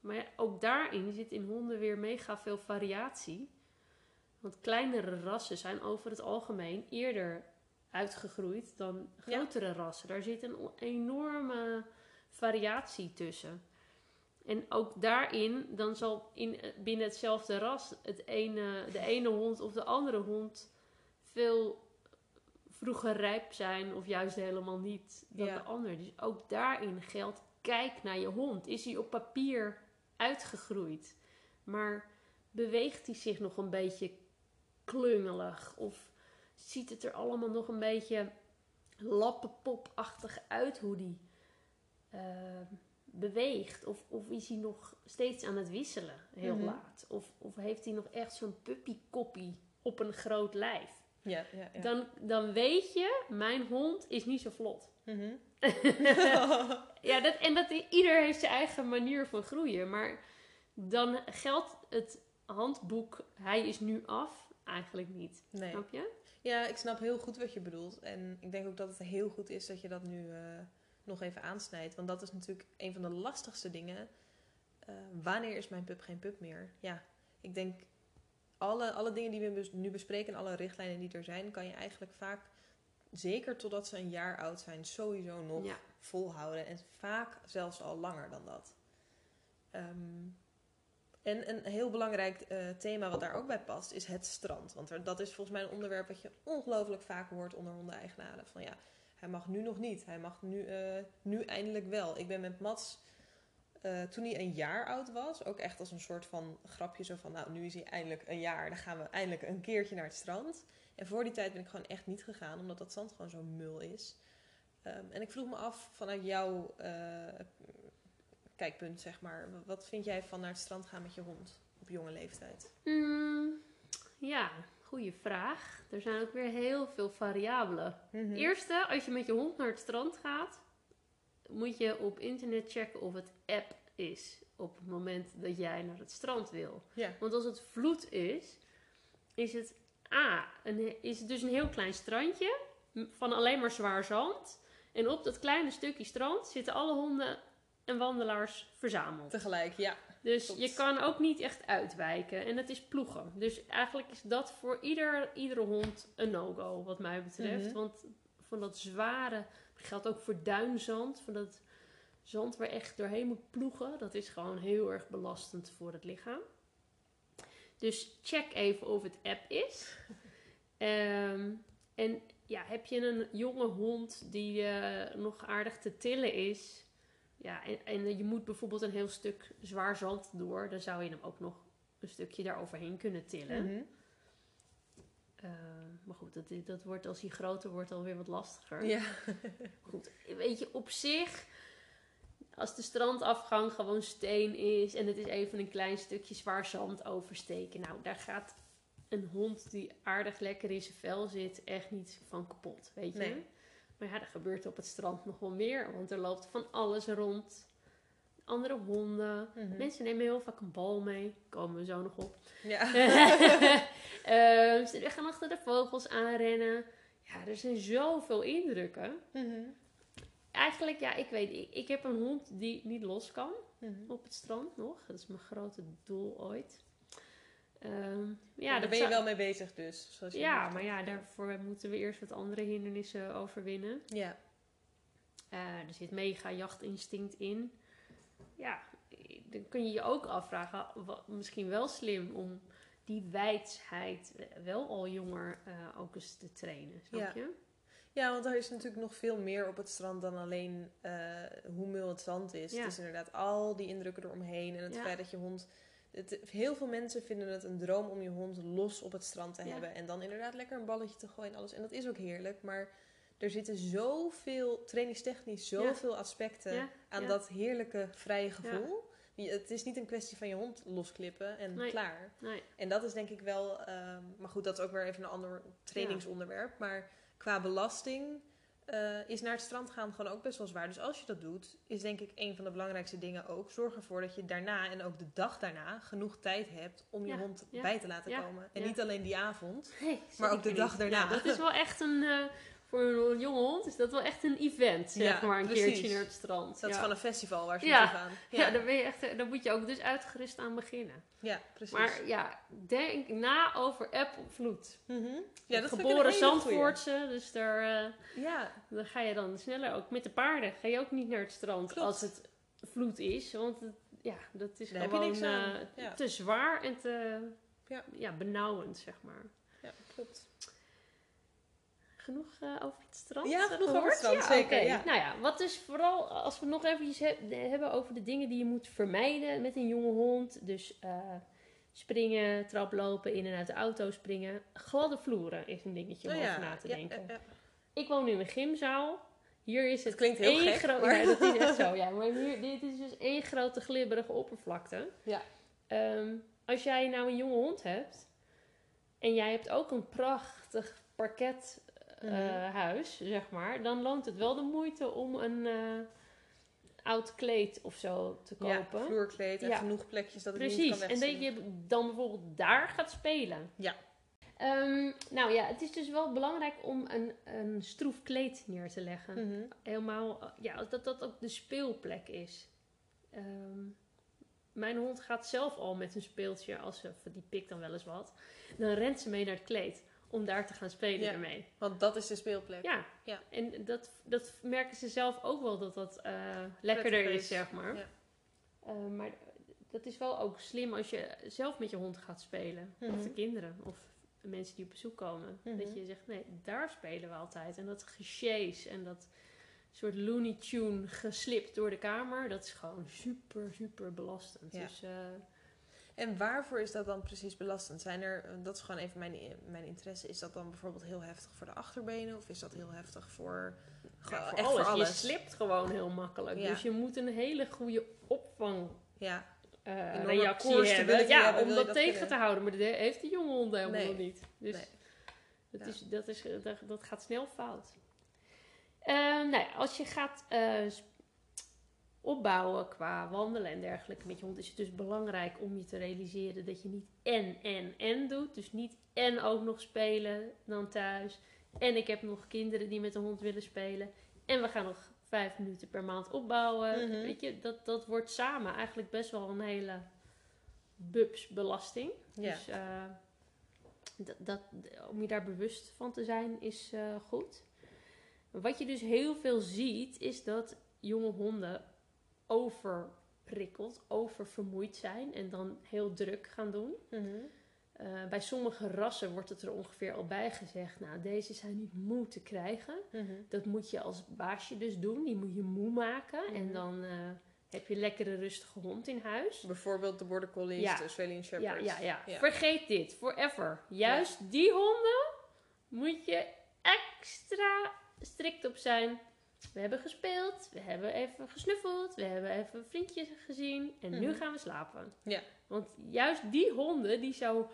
maar ja, ook daarin zit in honden weer mega veel variatie. Want kleinere rassen zijn over het algemeen eerder uitgegroeid dan Ja. grotere rassen. Daar zit een enorme variatie tussen. En ook daarin, dan zal in, binnen hetzelfde ras het ene, de ene hond of de andere hond veel vroeger rijp zijn of juist helemaal niet dan Ja. de ander. Dus ook daarin geldt, kijk naar je hond. Is hij op papier uitgegroeid? Maar beweegt hij zich nog een beetje klungelig? Of ziet het er allemaal nog een beetje lappenpopachtig uit hoe die eh, beweegt? Of, of is hij nog steeds aan het wisselen heel Mhm. laat? Of, of heeft hij nog echt zo'n puppykoppie op een groot lijf? Ja, ja, ja. Dan, dan weet je, mijn hond is niet zo vlot. Mhm. Ja, dat, en dat, ieder heeft zijn eigen manier van groeien. Maar dan geldt het handboek, hij is nu af, eigenlijk niet. nee. Snap je? Ja, ik snap heel goed wat je bedoelt. En ik denk ook dat het heel goed is dat je dat nu eh, nog even aansnijdt. Want dat is natuurlijk een van de lastigste dingen. Eh, wanneer is mijn pup geen pup meer? Ja, ik denk alle, alle dingen die we nu bespreken en alle richtlijnen die er zijn, kan je eigenlijk vaak, zeker totdat ze een jaar oud zijn, sowieso nog Ja. volhouden. En vaak zelfs al langer dan dat. Ehm, en een heel belangrijk eh, thema wat daar ook bij past, is het strand. Want er, dat is volgens mij een onderwerp wat je ongelooflijk vaak hoort onder hondeneigenaren. Van ja, hij mag nu nog niet. Hij mag nu, eh, nu eindelijk wel. Ik ben met Mats, eh, toen hij een jaar oud was, ook echt als een soort van grapje. Zo van, nou, nu is hij eindelijk een jaar. Dan gaan we eindelijk een keertje naar het strand. En voor die tijd ben ik gewoon echt niet gegaan, omdat dat zand gewoon zo mul is. Ehm, en ik vroeg me af, vanuit jouw eh, kijkpunt, zeg maar. Wat vind jij van naar het strand gaan met je hond op jonge leeftijd? Mm, ja, goede vraag. Er zijn ook weer heel veel variabelen. Mhm. Eerste, als je met je hond naar het strand gaat, moet je op internet checken of het app is op het moment dat jij naar het strand wil. Ja. Want als het vloed is, is het A, een, is het dus een heel klein strandje van alleen maar zwaar zand. En op dat kleine stukje strand zitten alle honden en wandelaars verzameld. Tegelijk, ja. Dus je kan ook niet echt uitwijken. En het is ploegen. Dus eigenlijk is dat voor ieder, iedere hond een no-go, wat mij betreft. Mhm. Want van dat zware, geldt ook voor duinzand, van dat zand waar echt doorheen moet ploegen, dat is gewoon heel erg belastend voor het lichaam. Dus check even of het app is. Ehm, en ja, heb je een jonge hond die eh, nog aardig te tillen is, ja, en, en je moet bijvoorbeeld een heel stuk zwaar zand door. Dan zou je hem ook nog een stukje daaroverheen kunnen tillen. Mhm. Eh, maar goed, dat, dat wordt als hij groter wordt alweer wat lastiger. Ja. Goed, weet je, op zich, als de strandafgang gewoon steen is en het is even een klein stukje zwaar zand oversteken. Nou, daar gaat een hond die aardig lekker in zijn vel zit echt niet van kapot, weet je. Nee. Maar ja, er gebeurt op het strand nog wel meer, want er loopt van alles rond. Andere honden. Mhm. Mensen nemen heel vaak een bal mee. Komen we zo nog op. Ja. Ehm, ze gaan achter de vogels aanrennen. Ja, er zijn zoveel indrukken. Mhm. Eigenlijk, ja, ik weet, ik, ik heb een hond die niet los kan Mhm. op het strand nog. Dat is mijn grote doel ooit. Ehm, ja, daar ben je wel mee bezig dus. Zoals je Ja, maar ja, daarvoor moeten we eerst wat andere hindernissen overwinnen. Ja. Eh, er zit mega jachtinstinct in. Ja, dan kun je je ook afvragen, wat, misschien wel slim om die wijsheid wel al jonger eh, ook eens te trainen, snap Ja. je? Ja, want er is natuurlijk nog veel meer op het strand dan alleen eh, hoe mul het zand is. Ja. Het is inderdaad al die indrukken eromheen en het Ja. feit dat je hond... Het, heel veel mensen vinden het een droom om je hond los op het strand te Ja. hebben. En dan inderdaad lekker een balletje te gooien en alles. En dat is ook heerlijk, maar er zitten zoveel, trainingstechnisch, zoveel aspecten Ja, aan dat heerlijke, vrije gevoel. Het is niet een kwestie van je hond losklippen en Nee. klaar. Nee. En dat is denk ik wel, ehm, maar goed, dat is ook weer even een ander trainingsonderwerp. Maar qua belasting eh, is naar het strand gaan gewoon ook best wel zwaar. Dus als je dat doet, is denk ik een van de belangrijkste dingen ook. Zorg ervoor dat je daarna en ook de dag daarna genoeg tijd hebt om je Ja, hond ja, bij te laten ja, komen. En niet alleen die avond. Nee, Maar ook de dag daarna. Dat is wel echt een... eh, voor een jonge hond is dat wel echt een event, zeg Ja, maar. Een precies. keertje naar het strand. Dat ja. is gewoon een festival waar ze Ja. gaan. Ja, daar, ben je echt, daar moet je ook dus uitgerust aan beginnen. ja precies. Maar ja, denk na over app of vloed. Mhm. Ja, dat Geboren. Zandvoortse, dus daar, eh, Ja, daar ga je dan sneller. Ook met de paarden ga je ook niet naar het strand Klopt. als het vloed is. Want het, ja, dat is Daar gewoon eh, te zwaar en te Ja. ja. benauwend, zeg maar. ja klopt. Genoeg eh, over het strand? Ja, genoeg over gehoord? het strand, Ja, zeker, oké. ja. Nou ja, wat dus vooral als we nog eventjes he- hebben over de dingen die je moet vermijden met een jonge hond. Dus eh, springen, traplopen, in en uit de auto springen. Gladde vloeren is een dingetje om Oh over na te denken. Ik woon in een gymzaal. Hier is het Het klinkt heel één gek, gro- maar- Ja, dat is echt zo. Ja, maar hier, dit is dus één grote glibberige oppervlakte. Ja. Ehm, als jij nou een jonge hond hebt en jij hebt ook een prachtig parket eh, Mhm. huis, zeg maar, dan loont het wel de moeite om een eh, oud kleed of zo te Ja, kopen. vloerkleed en Ja. genoeg plekjes dat het niet Precies, kan en dat je dan bijvoorbeeld daar gaat spelen. Ja. Ehm, nou ja, het is dus wel belangrijk om een, een stroef kleed neer te leggen. Mhm. Helemaal, eh, ja, dat dat ook de speelplek is. Ehm, mijn hond gaat zelf al met een speeltje, als ze, die pikt dan wel eens wat. Dan rent ze mee naar het kleed om daar te gaan spelen Ja. ermee. Want dat is de speelplek. Ja, Ja. en dat, dat merken ze zelf ook wel dat dat eh, lekkerder is, zeg maar. Ja. Eh, maar dat is wel ook slim als je zelf met je hond gaat spelen. Of Mhm. de kinderen, of mensen die op bezoek komen. Mhm. Dat je zegt, nee, daar spelen we altijd. En dat gesjees en dat soort Looney Tune geslipt door de kamer, dat is gewoon super, super belastend. Ja. Dus eh, En waarvoor is dat dan precies belastend? Zijn er, dat is gewoon even mijn, mijn interesse. Is dat dan bijvoorbeeld heel heftig voor de achterbenen? Of is dat heel heftig voor, ja, voor alles. voor alles? Je slipt gewoon heel makkelijk. Ja. Dus je moet een hele goede opvang Ja, eh, Enorme reactie hebben. Ja, hebben, om dat, dat tegen te houden. Maar dat heeft de jonge hond helemaal Nee. nog niet. Dus Nee. dat, is, dat, is, dat, dat gaat snel fout. Ehm, nou ja, als je gaat eh, s- opbouwen qua wandelen en dergelijke met je hond, is het dus belangrijk om je te realiseren dat je niet en, en, en doet. Dus niet en ook nog spelen dan thuis. En ik heb nog kinderen die met de hond willen spelen. En we gaan nog vijf minuten per maand opbouwen. Mhm. Weet je, dat, dat wordt samen eigenlijk best wel een hele bubsbelasting. ja. Dus eh, dat, dat, om je daar bewust van te zijn is eh, goed. Wat je dus heel veel ziet, is dat jonge honden overprikkeld, oververmoeid zijn en dan heel druk gaan doen. Mhm. Eh, bij sommige rassen wordt het er ongeveer al bij gezegd, nou deze zijn niet moe te krijgen. Mhm. Dat moet je als baasje dus doen, die moet je moe maken en Mhm. dan eh, heb je een lekkere rustige hond in huis. Bijvoorbeeld de Border Collies, Ja. de Australian Shepherds. ja, ja, Ja. Vergeet dit. Forever. Juist die honden moet je extra strikt op zijn. We hebben gespeeld. We hebben even gesnuffeld. We hebben even vriendjes gezien. En nu Mhm. gaan we slapen. Ja. Want juist die honden die zo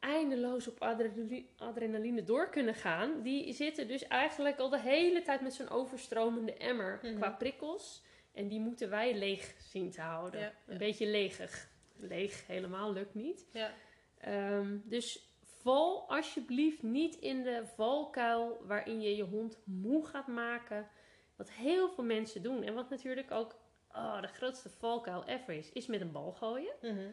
eindeloos op adrenali- adrenaline door kunnen gaan. Die zitten dus eigenlijk al de hele tijd met zo'n overstromende emmer Mhm. qua prikkels. En die moeten wij leeg zien te houden. Ja, Een ja. beetje leegig. Leeg helemaal lukt niet. Ja. Ehm, dus val alsjeblieft niet in de valkuil waarin je je hond moe gaat maken. Wat heel veel mensen doen. En wat natuurlijk ook oh, de grootste valkuil ever is, is met een bal gooien. Mhm.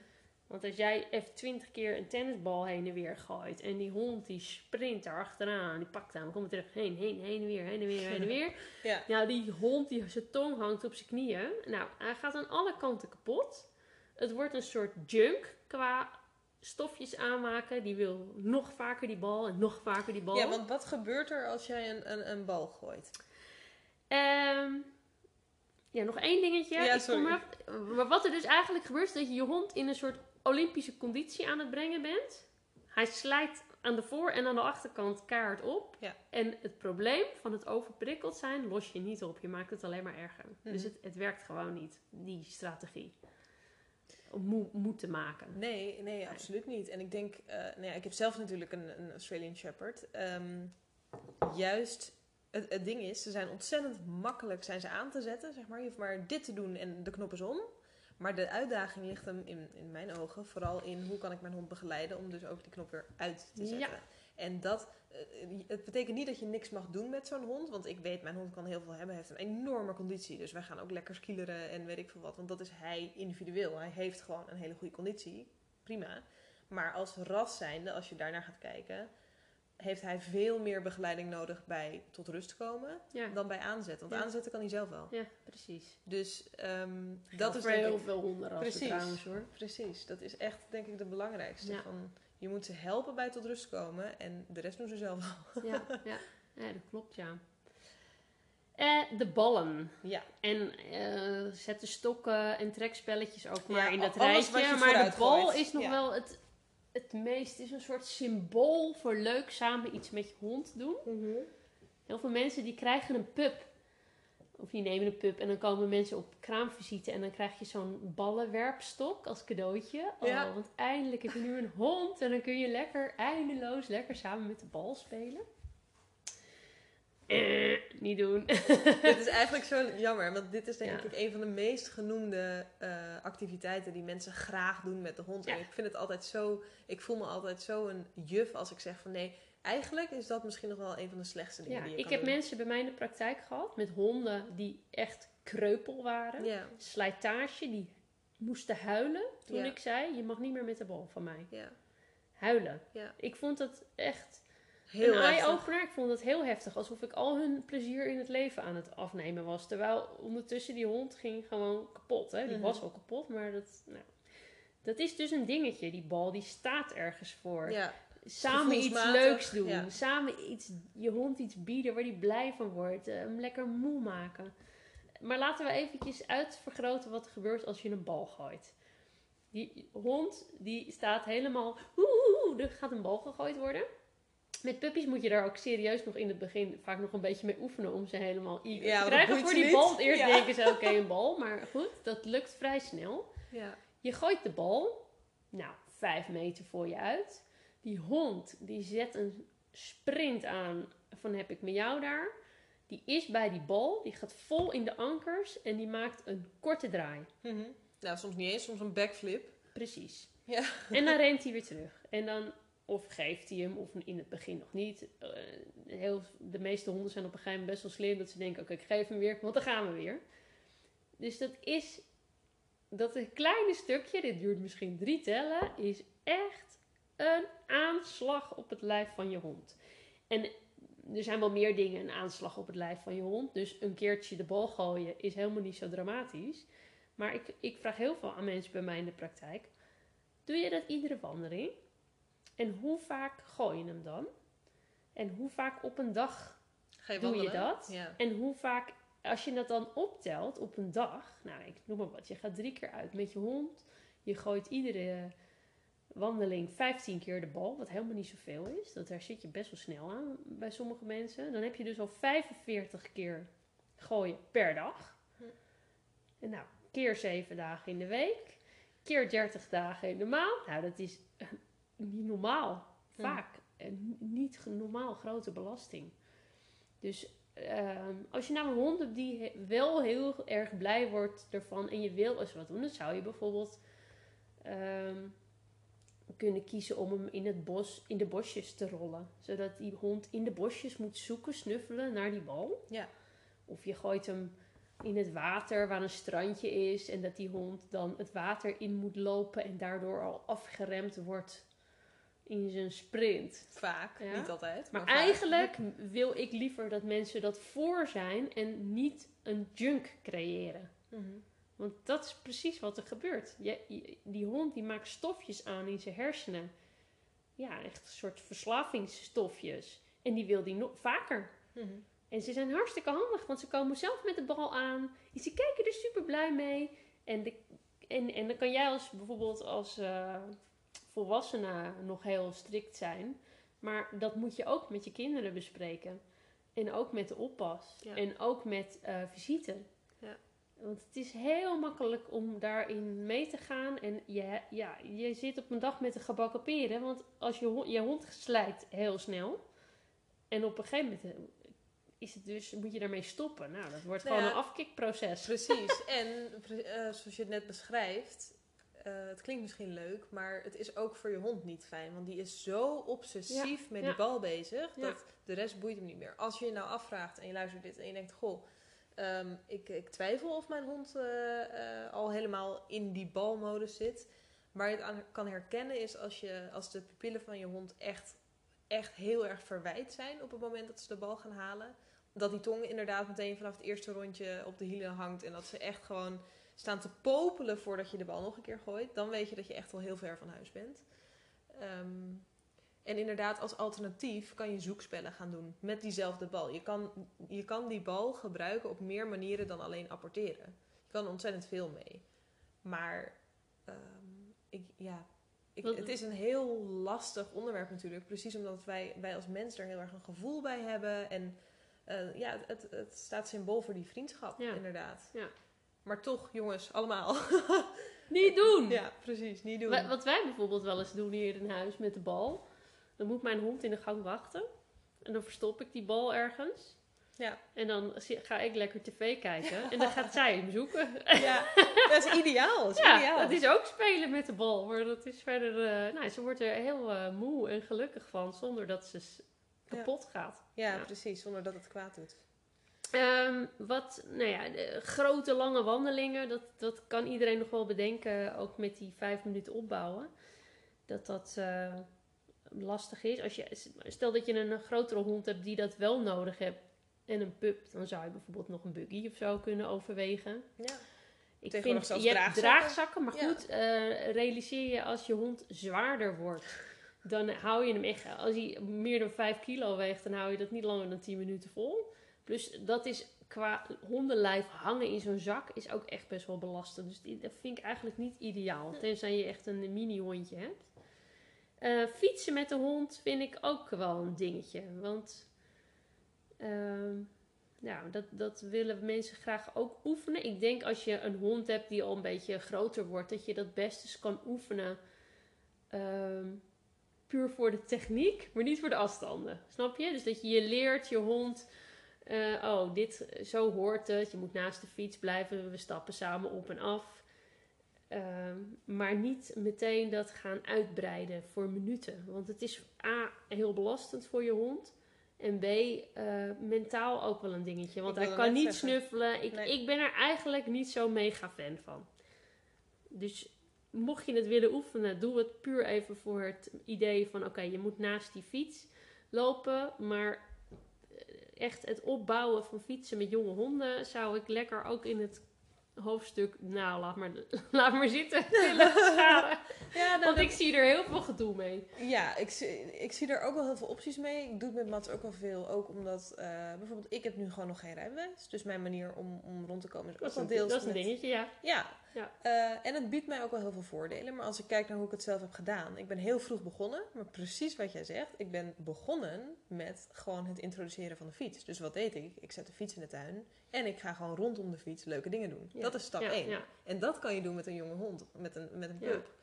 Want als jij even twintig keer een tennisbal heen en weer gooit. En die hond die sprint daar achteraan. Die pakt aan. Komt terug. Heen, heen, heen en weer. Heen en weer, heen en weer. Ja. Nou, die hond die zijn tong hangt op zijn knieën. Nou, hij gaat aan alle kanten kapot. Het wordt een soort junk qua stofjes aanmaken. Die wil nog vaker die bal en nog vaker die bal. Ja, want wat gebeurt er als jij een, een, een bal gooit? Ehm, ja, nog één dingetje. Ja, sorry. eraf. Maar wat er dus eigenlijk gebeurt, is dat je je hond in een soort Olympische conditie aan het brengen bent. Hij slijt aan de voor- en aan de achterkant kaart op. Ja. En het probleem van het overprikkeld zijn los je niet op. Je maakt het alleen maar erger. Mhm. Dus het, het werkt gewoon niet, die strategie. Om moe, moe te maken. Nee, nee, absoluut niet. En ik denk, eh, nou ja, ik heb zelf natuurlijk een, een Australian Shepherd. Ehm, juist, het, het ding is, ze zijn ontzettend makkelijk zijn ze aan te zetten. Zeg maar. Je hoeft maar dit te doen en de knop is om. Maar de uitdaging ligt hem in, in mijn ogen vooral in hoe kan ik mijn hond begeleiden om dus ook die knop weer uit te zetten. Ja. En dat, eh, het betekent niet dat je niks mag doen met zo'n hond. Want ik weet, mijn hond kan heel veel hebben. Hij heeft een enorme conditie. Dus wij gaan ook lekker skileren en weet ik veel wat. Want dat is hij individueel. Hij heeft gewoon een hele goede conditie. Prima. Maar als ras zijnde, als je daarnaar gaat kijken... heeft hij veel meer begeleiding nodig bij tot rust komen... Ja, dan bij aanzetten. Want Ja. aanzetten kan hij zelf wel. ja precies. Dus ehm, Dat is voor heel ik- veel hondenrassen trouwens hoor. Precies, dat is echt denk ik de belangrijkste. Ja. Van, je moet ze helpen bij tot rust komen en de rest doen ze zelf wel. Ja, ja. ja dat klopt ja. Eh, de ballen. Ja, En eh zet de stokken en trekspelletjes ook maar in dat rijtje. je Maar de bal gooit. is nog wel het, het meest, is een soort symbool voor leuk samen iets met je hond doen. Heel veel mensen die krijgen een pup. Of die nemen een pup en dan komen mensen op kraamvisite en dan krijg je zo'n ballenwerpstok als cadeautje. Ja. Oh, want eindelijk heb je nu een hond en dan kun je lekker, eindeloos, lekker samen met de bal spelen. niet doen. dit is eigenlijk zo jammer, want dit is denk Ja. ik een van de meest genoemde eh, activiteiten die mensen graag doen met de hond. En ik vind het altijd zo, ik voel me altijd zo een juf als ik zeg van nee, eigenlijk is dat misschien nog wel een van de slechtste dingen Ja, die je ik heb doen. mensen bij mij in de praktijk gehad met honden die echt kreupel waren. Ja, Slijtage, die moesten huilen toen ik zei: Je mag niet meer met de bal van mij. ja, Huilen. ja. Ik vond dat echt Heel een eye-opener. Ik vond het heel heftig. Alsof ik al hun plezier in het leven aan het afnemen was. Terwijl ondertussen die hond ging gewoon kapot. Hè? Die Mhm. was al kapot, maar dat, nou, dat is dus een dingetje. Die bal die staat ergens voor. Ja, Samen iets leuks doen. ja. Samen iets, je hond iets bieden waar hij blij van wordt. eh, Hem lekker moe maken. Maar laten we eventjes uitvergroten wat er gebeurt als je een bal gooit. Die hond die staat helemaal... Oeh, er gaat een bal gegooid worden. Met puppies moet je daar ook serieus nog in het begin vaak nog een beetje mee oefenen om ze helemaal eager Ja, te krijgen voor die bal. Eerst Ja. denken ze, oké, een bal. Maar goed, dat lukt vrij snel. ja. Je gooit de bal, nou, vijf meter voor je uit. Die hond, die zet een sprint aan van heb ik met jou daar. Die is bij die bal, die gaat vol in de ankers en die maakt een korte draai. Mhm. Nou, soms niet eens, soms een backflip. Precies. Ja. En dan rent hij weer terug. En dan of geeft hij hem, of in het begin nog niet. Eh, heel, de meeste honden zijn op een gegeven moment best wel slim dat ze denken: oké, ik geef hem weer, want dan gaan we weer. Dus dat is dat een kleine stukje, dit duurt misschien drie tellen, is echt een aanslag op het lijf van je hond. En er zijn wel meer dingen een aanslag op het lijf van je hond. Dus een keertje de bal gooien is helemaal niet zo dramatisch. Maar ik, ik vraag heel veel aan mensen bij mij in de praktijk. Doe je dat iedere wandeling? En hoe vaak gooi je hem dan? En hoe vaak op een dag Ga je doe je dat? Ja. En hoe vaak, als je dat dan optelt op een dag, nou ik noem maar wat, je gaat drie keer uit met je hond, je gooit iedere wandeling 15 keer de bal, wat helemaal niet zoveel is, dat daar zit je best wel snel aan bij sommige mensen. Dan heb je dus al 45 keer gooien per dag. Hm. En nou, keer 7 dagen in de week, keer 30 dagen in de maand. Nou, dat is niet normaal. Hm. Vaak. En niet normaal grote belasting. Dus ehm, als je nou een hond hebt die he- wel heel erg blij wordt ervan en je wil eens wat doen, dan zou je bijvoorbeeld ehm, kunnen kiezen om hem in het bos, in de bosjes te rollen. Zodat die hond in de bosjes moet zoeken, snuffelen naar die bal. Ja. Of je gooit hem in het water waar een strandje is en dat die hond dan het water in moet lopen en daardoor al afgeremd wordt in zijn sprint. Vaak, Ja. niet altijd. Maar eigenlijk wil ik liever dat mensen dat voor zijn en niet een junk creëren. Mhm. Want dat is precies wat er gebeurt. Je, je- die hond die maakt stofjes aan in zijn hersenen. Ja, echt een soort verslavingsstofjes. En die wil die nog vaker. Mhm. En ze zijn hartstikke handig, want ze komen zelf met de bal aan. En ze kijken er super blij mee. En, de, en, en dan kan jij als bijvoorbeeld als eh, volwassene nog heel strikt zijn. Maar dat moet je ook met je kinderen bespreken. En ook met de oppas. Ja. En ook met eh, visite. Ja. Want het is heel makkelijk om daarin mee te gaan. En je, ja, je zit op een dag met een gebakken peren. Want als je, hond- je hond slijt heel snel. En op een gegeven moment eh, is het dus, moet je daarmee stoppen. Nou, dat wordt Nou gewoon een afkikproces. Precies. en eh, zoals je het net beschrijft, eh, het klinkt misschien leuk, maar het is ook voor je hond niet fijn. Want die is zo obsessief met ja. die bal bezig, Ja. dat de rest boeit hem niet meer. Als je je nou afvraagt en je luistert dit en je denkt, goh, ehm, ik, ik twijfel of mijn hond eh, eh, al helemaal in die balmodus zit. Waar je het aan kan herkennen is als, je, als de pupillen van je hond echt, echt heel erg verwijt zijn op het moment dat ze de bal gaan halen. Dat die tong inderdaad meteen vanaf het eerste rondje op de hielen hangt. En dat ze echt gewoon staan te popelen voordat je de bal nog een keer gooit. Dan weet je dat je echt al heel ver van huis bent. Ehm, en inderdaad, als alternatief kan je zoekspellen gaan doen met diezelfde bal. Je kan, je kan die bal gebruiken op meer manieren dan alleen apporteren. Je kan er ontzettend veel mee. Maar ehm, ik, ja, ik, het is een heel lastig onderwerp natuurlijk. Precies omdat wij, wij als mens er heel erg een gevoel bij hebben. En eh, ja, het, het staat symbool voor die vriendschap, Ja. inderdaad. Ja. Maar toch, jongens, allemaal. Niet doen! ja, precies, niet doen. Wa- Wat wij bijvoorbeeld wel eens doen hier in huis met de bal. Dan moet mijn hond in de gang wachten. En dan verstop ik die bal ergens. Ja. En dan ga ik lekker tv kijken. En dan gaat zij hem zoeken. Ja, dat is ideaal. Dat is Ja, ideaal. dat is ook spelen met de bal. Maar dat is verder... eh, nou, ze wordt er heel eh, moe en gelukkig van. Zonder dat ze Ja. kapot gaat. Ja. precies, zonder dat het kwaad doet. Ehm, wat, nou ja, de grote lange wandelingen, dat, dat kan iedereen nog wel bedenken, ook met die vijf minuten opbouwen. Dat dat eh, lastig is. Als je, stel dat je een, grotere hond hebt die dat wel nodig hebt en een pup, dan zou je bijvoorbeeld nog een buggy of zo kunnen overwegen. Ja. Ik vind, zelfs je hebt draagzakken. draagzakken, maar Ja. goed, eh, realiseer je als je hond zwaarder wordt, dan hou je hem echt, als hij meer dan 5 kilo weegt, dan hou je dat niet langer dan 10 minuten vol. Plus dat is qua hondenlijf hangen in zo'n zak is ook echt best wel belastend. Dus die, dat vind ik eigenlijk niet ideaal, tenzij je echt een mini hondje hebt. Eh, fietsen met de hond vind ik ook wel een dingetje, want... nou, dat, dat willen mensen graag ook oefenen. Ik denk als je een hond hebt die al een beetje groter wordt, dat je dat best eens kan oefenen. Ehm, puur voor de techniek, maar niet voor de afstanden. Snap je? Dus dat je je leert je hond. Eh, oh, dit, zo hoort het. Je moet naast de fiets blijven. We stappen samen op en af. Ehm, maar niet meteen dat gaan uitbreiden voor minuten. Want het is A, heel belastend voor je hond. En B, eh, mentaal ook wel een dingetje. Want hij kan niet zeggen. snuffelen. Ik, Nee. ik ben er eigenlijk niet zo mega fan van. Dus mocht je het willen oefenen, doe het puur even voor het idee van... Oké, je moet naast die fiets lopen. Maar echt het opbouwen van fietsen met jonge honden... zou ik lekker ook in het hoofdstuk... Nou, laat maar, laat maar zitten. scharen. Ja, nou, Want ik zie er heel veel gedoe mee. ja ik, zie- ik zie er ook wel heel veel opties mee. Ik doe het met Mats ook wel veel. Ook omdat, eh, bijvoorbeeld, ik heb nu gewoon nog geen rijbewijs. Dus mijn manier om, om rond te komen is ook Dat een, deels dat is een met- dingetje, ja. Ja. Ja. Eh, en het biedt mij ook wel heel veel voordelen. Maar als ik kijk naar hoe ik het zelf heb gedaan. Ik ben heel vroeg begonnen. Maar precies wat jij zegt. Ik ben begonnen met gewoon het introduceren van de fiets. Dus wat deed ik? Ik zet de fiets in de tuin. En ik ga gewoon rondom de fiets leuke dingen doen. Ja. Dat is stap ja, 1. Ja. En dat kan je doen met een jonge hond. Met een, met een pup.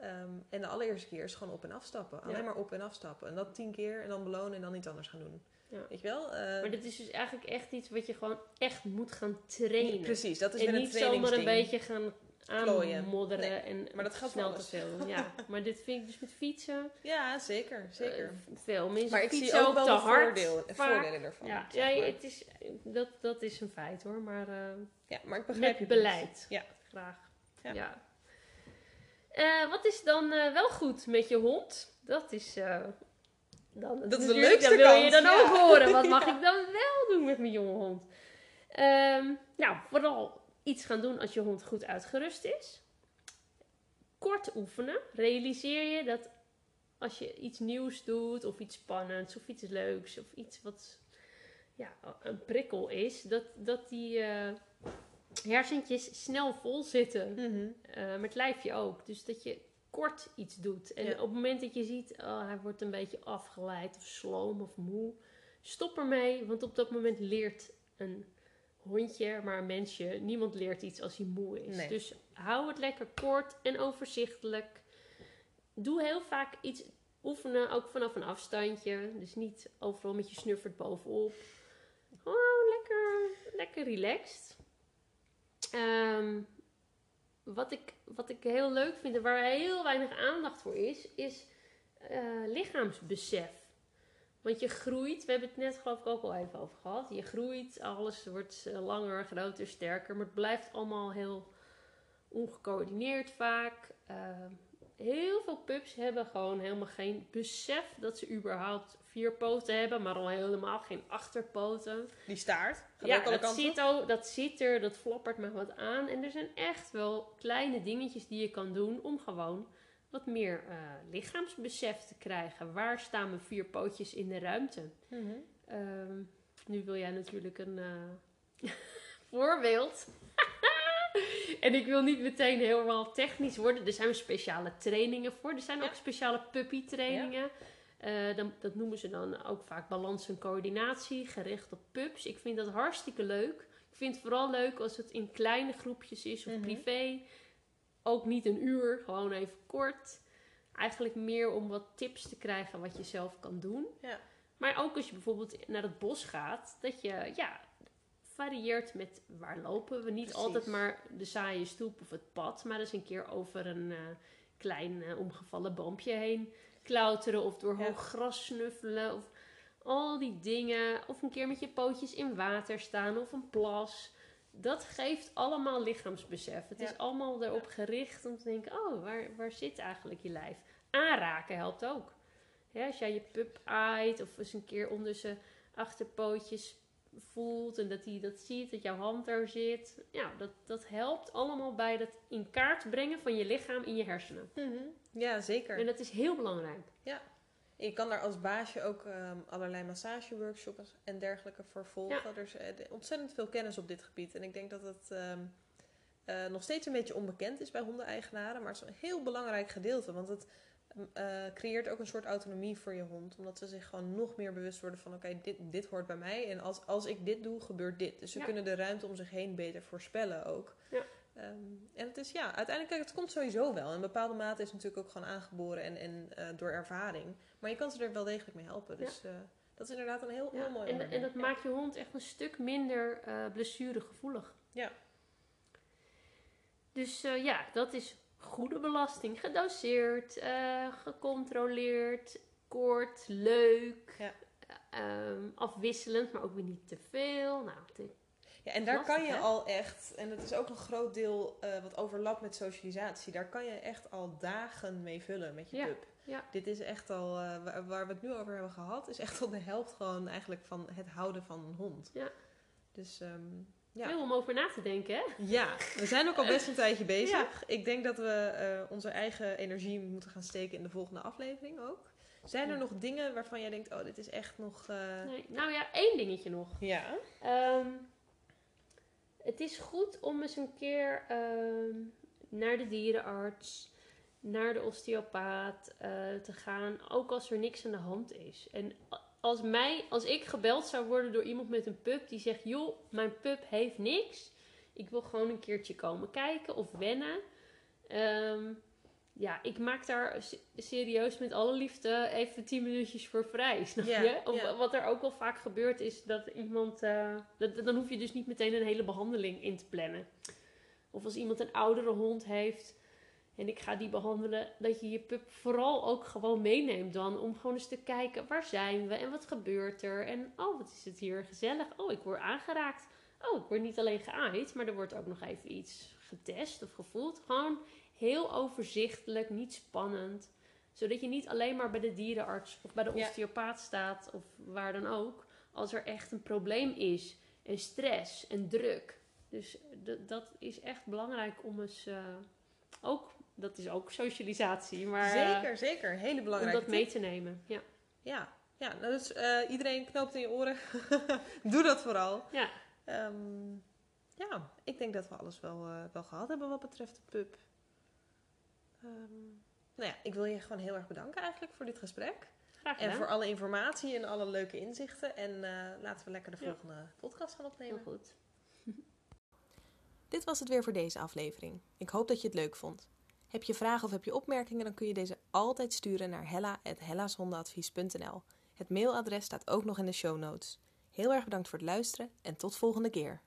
Ehm, en de allereerste keer is gewoon op en afstappen. Alleen Ja. maar op en afstappen. En dat tien keer. En dan belonen en dan iets anders gaan doen. Ja. Weet je wel? Eh, Maar dit is dus eigenlijk echt iets wat je gewoon echt moet gaan trainen. Precies, dat is en weer een niet zomaar een trainingsding. beetje gaan aanmodderen Nee, en maar dat geldt snel te veel. Ja, maar dit vind ik dus met fietsen Ja, zeker. zeker. eh, veel. Mensen maar ik fietsen zie ook ook wel te de hard. voordeel, voordelen ervan. Ja, ja het is, dat, dat is een feit hoor. Maar eh, ja, maar ik begrijp met je beleid. Ja. Graag. Ja. Eh, wat is dan eh, wel goed met je hond? Dat is... eh, dan, Dat is de natuurlijk- leukste Dat wil je dan ja. ook horen. Wat mag ik dan wel doen met mijn jonge hond? Ehm, nou, vooral iets gaan doen als je hond goed uitgerust is. Kort oefenen. Realiseer je dat als je iets nieuws doet, of iets spannends, of iets leuks, of iets wat ja, een prikkel is, dat, dat die uh, hersentjes snel vol zitten. Mhm. Uh, met lijfje ook. Dus dat je kort iets doet. En Ja. op het moment dat je ziet, oh, hij wordt een beetje afgeleid of sloom of moe, stop ermee. Want op dat moment leert een hondje, maar een mensje, niemand leert iets als hij moe is. Nee. Dus hou het lekker kort en overzichtelijk. Doe heel vaak iets oefenen, ook vanaf een afstandje. Dus niet overal met je snuffert bovenop. Gewoon lekker, lekker relaxed. Ehm, wat, ik, wat ik heel leuk vind en waar heel weinig aandacht voor is, is eh, lichaamsbesef. Want je groeit, we hebben het net geloof ik ook al even over gehad. Je groeit, alles wordt eh, langer, groter, sterker. Maar het blijft allemaal heel ongecoördineerd vaak. Ehm, heel veel pups hebben gewoon helemaal geen besef dat ze überhaupt vier poten hebben, maar al helemaal geen achterpoten. Die staart. Gaat ja, ook alle dat kanten zit, ook, dat zit er, dat flappert maar wat aan. En er zijn echt wel kleine dingetjes die je kan doen om gewoon wat meer eh, lichaamsbesef te krijgen. Waar staan mijn vier pootjes in de ruimte? Mhm. Ehm, nu wil jij natuurlijk een eh, voorbeeld. En ik wil niet meteen helemaal technisch worden. Er zijn speciale trainingen voor. Er zijn Ja. ook speciale puppy trainingen. Eh, dan, dat noemen ze dan ook vaak balans en coördinatie, gericht op pups. Ik vind dat hartstikke leuk. Ik vind het vooral leuk als het in kleine groepjes is of Mhm. privé. Ook niet een uur, gewoon even kort. Eigenlijk meer om wat tips te krijgen wat je zelf kan doen. Ja. Maar ook als je bijvoorbeeld naar het bos gaat, dat je ja, varieert met waar lopen we. Niet Precies. altijd maar de saaie stoep of het pad, maar eens een keer over een eh, klein eh, omgevallen boompje heen klauteren of door Ja. hoog gras snuffelen of al die dingen. Of een keer met je pootjes in water staan of een plas. Dat geeft allemaal lichaamsbesef. Het Ja. is allemaal erop gericht om te denken: oh, waar, waar zit eigenlijk je lijf? Aanraken helpt ook. Hè, als jij je pup aait of eens een keer onder zijn achterpootjes voelt en dat hij dat ziet, dat jouw hand daar zit. Ja, dat, dat helpt allemaal bij het in kaart brengen van je lichaam in je hersenen. Mhm. Ja, zeker. En dat is heel belangrijk. Je kan daar als baasje ook ehm, allerlei massageworkshops en dergelijke voor volgen. Er is eh, de- ontzettend veel kennis op dit gebied. En ik denk dat het ehm, eh, nog steeds een beetje onbekend is bij hondeneigenaren. Maar het is een heel belangrijk gedeelte. Want het eh, creëert ook een soort autonomie voor je hond. Omdat ze zich gewoon nog meer bewust worden van... oké, dit, dit hoort bij mij. En als, als ik dit doe, gebeurt dit. Dus ze Ja. kunnen de ruimte om zich heen beter voorspellen ook. Ja. Ehm, en het is ja, uiteindelijk, kijk, het komt sowieso wel. In bepaalde mate is het natuurlijk ook gewoon aangeboren en, en eh, door ervaring. Maar je kan ze er wel degelijk mee helpen. Ja. Dus eh, dat is inderdaad een heel, heel mooi en, en dat maakt je hond echt een stuk minder blessuregevoelig. Ja. Dus ja, dat is goede belasting. Gedoseerd, eh, gecontroleerd, kort, leuk. Ja. ehm, afwisselend, maar ook weer niet te veel. Nou, te- Ja, en daar Lastig, kan je hè? al echt, en dat is ook een groot deel eh, wat overlapt met socialisatie, daar kan je echt al dagen mee vullen met je Ja, pup. ja. Dit is echt al, eh, waar, waar we het nu over hebben gehad, is echt al de helft gewoon eigenlijk van het houden van een hond. Ja. Dus ehm, ja. veel om over na te denken, hè? ja, we zijn ook al best een tijdje bezig. Ja. Ik denk dat we eh, onze eigen energie moeten gaan steken in de volgende aflevering ook. Zijn er Ja. nog dingen waarvan jij denkt, oh, dit is echt nog... eh, Nee. Nou ja, één dingetje nog. Ja. Ehm, het is goed om eens een keer ehm, naar de dierenarts, naar de osteopaat eh, te gaan, ook als er niks aan de hand is. En als, mij, als ik gebeld zou worden door iemand met een pup die zegt: joh, mijn pup heeft niks, ik wil gewoon een keertje komen kijken of wennen. Ehm, ja, ik maak daar se- serieus met alle liefde even 10 minuutjes voor vrij, snap je? Wat er ook wel vaak gebeurt is dat iemand... eh, dat, dan hoef je dus niet meteen een hele behandeling in te plannen. Of als iemand een oudere hond heeft en ik ga die behandelen, dat je je pup vooral ook gewoon meeneemt dan. Om gewoon eens te kijken, waar zijn we en wat gebeurt er? En oh, wat is het hier gezellig. Oh, ik word aangeraakt. Oh, ik word niet alleen geaaid, maar er wordt ook nog even iets getest of gevoeld. Gewoon heel overzichtelijk, niet spannend. Zodat je niet alleen maar bij de dierenarts of bij de Ja. osteopaat staat of waar dan ook. Als er echt een probleem is en stress en druk. Dus dat is echt belangrijk om eens eh, ook, dat is ook socialisatie, maar zeker, zeker. Hele om belangrijke dat mee te nemen. Ja, Ja, ja nou dus eh, iedereen knoopt in je oren. Doe dat vooral. ja. Ehm, ja, ik denk dat we alles wel, eh, wel gehad hebben wat betreft de pub. Ehm, nou ja, ik wil je gewoon heel erg bedanken eigenlijk voor dit gesprek. graag En gedaan. voor alle informatie en alle leuke inzichten. En eh, laten we lekker de Ja. volgende podcast gaan Heel opnemen. goed. Dit was het weer voor deze aflevering. Ik hoop dat je het leuk vond. Heb je vragen of heb je opmerkingen, dan kun je deze altijd sturen naar hella.hellashondenadvies.nl. Het mailadres staat ook nog in de show notes. Heel erg bedankt voor het luisteren en tot volgende keer.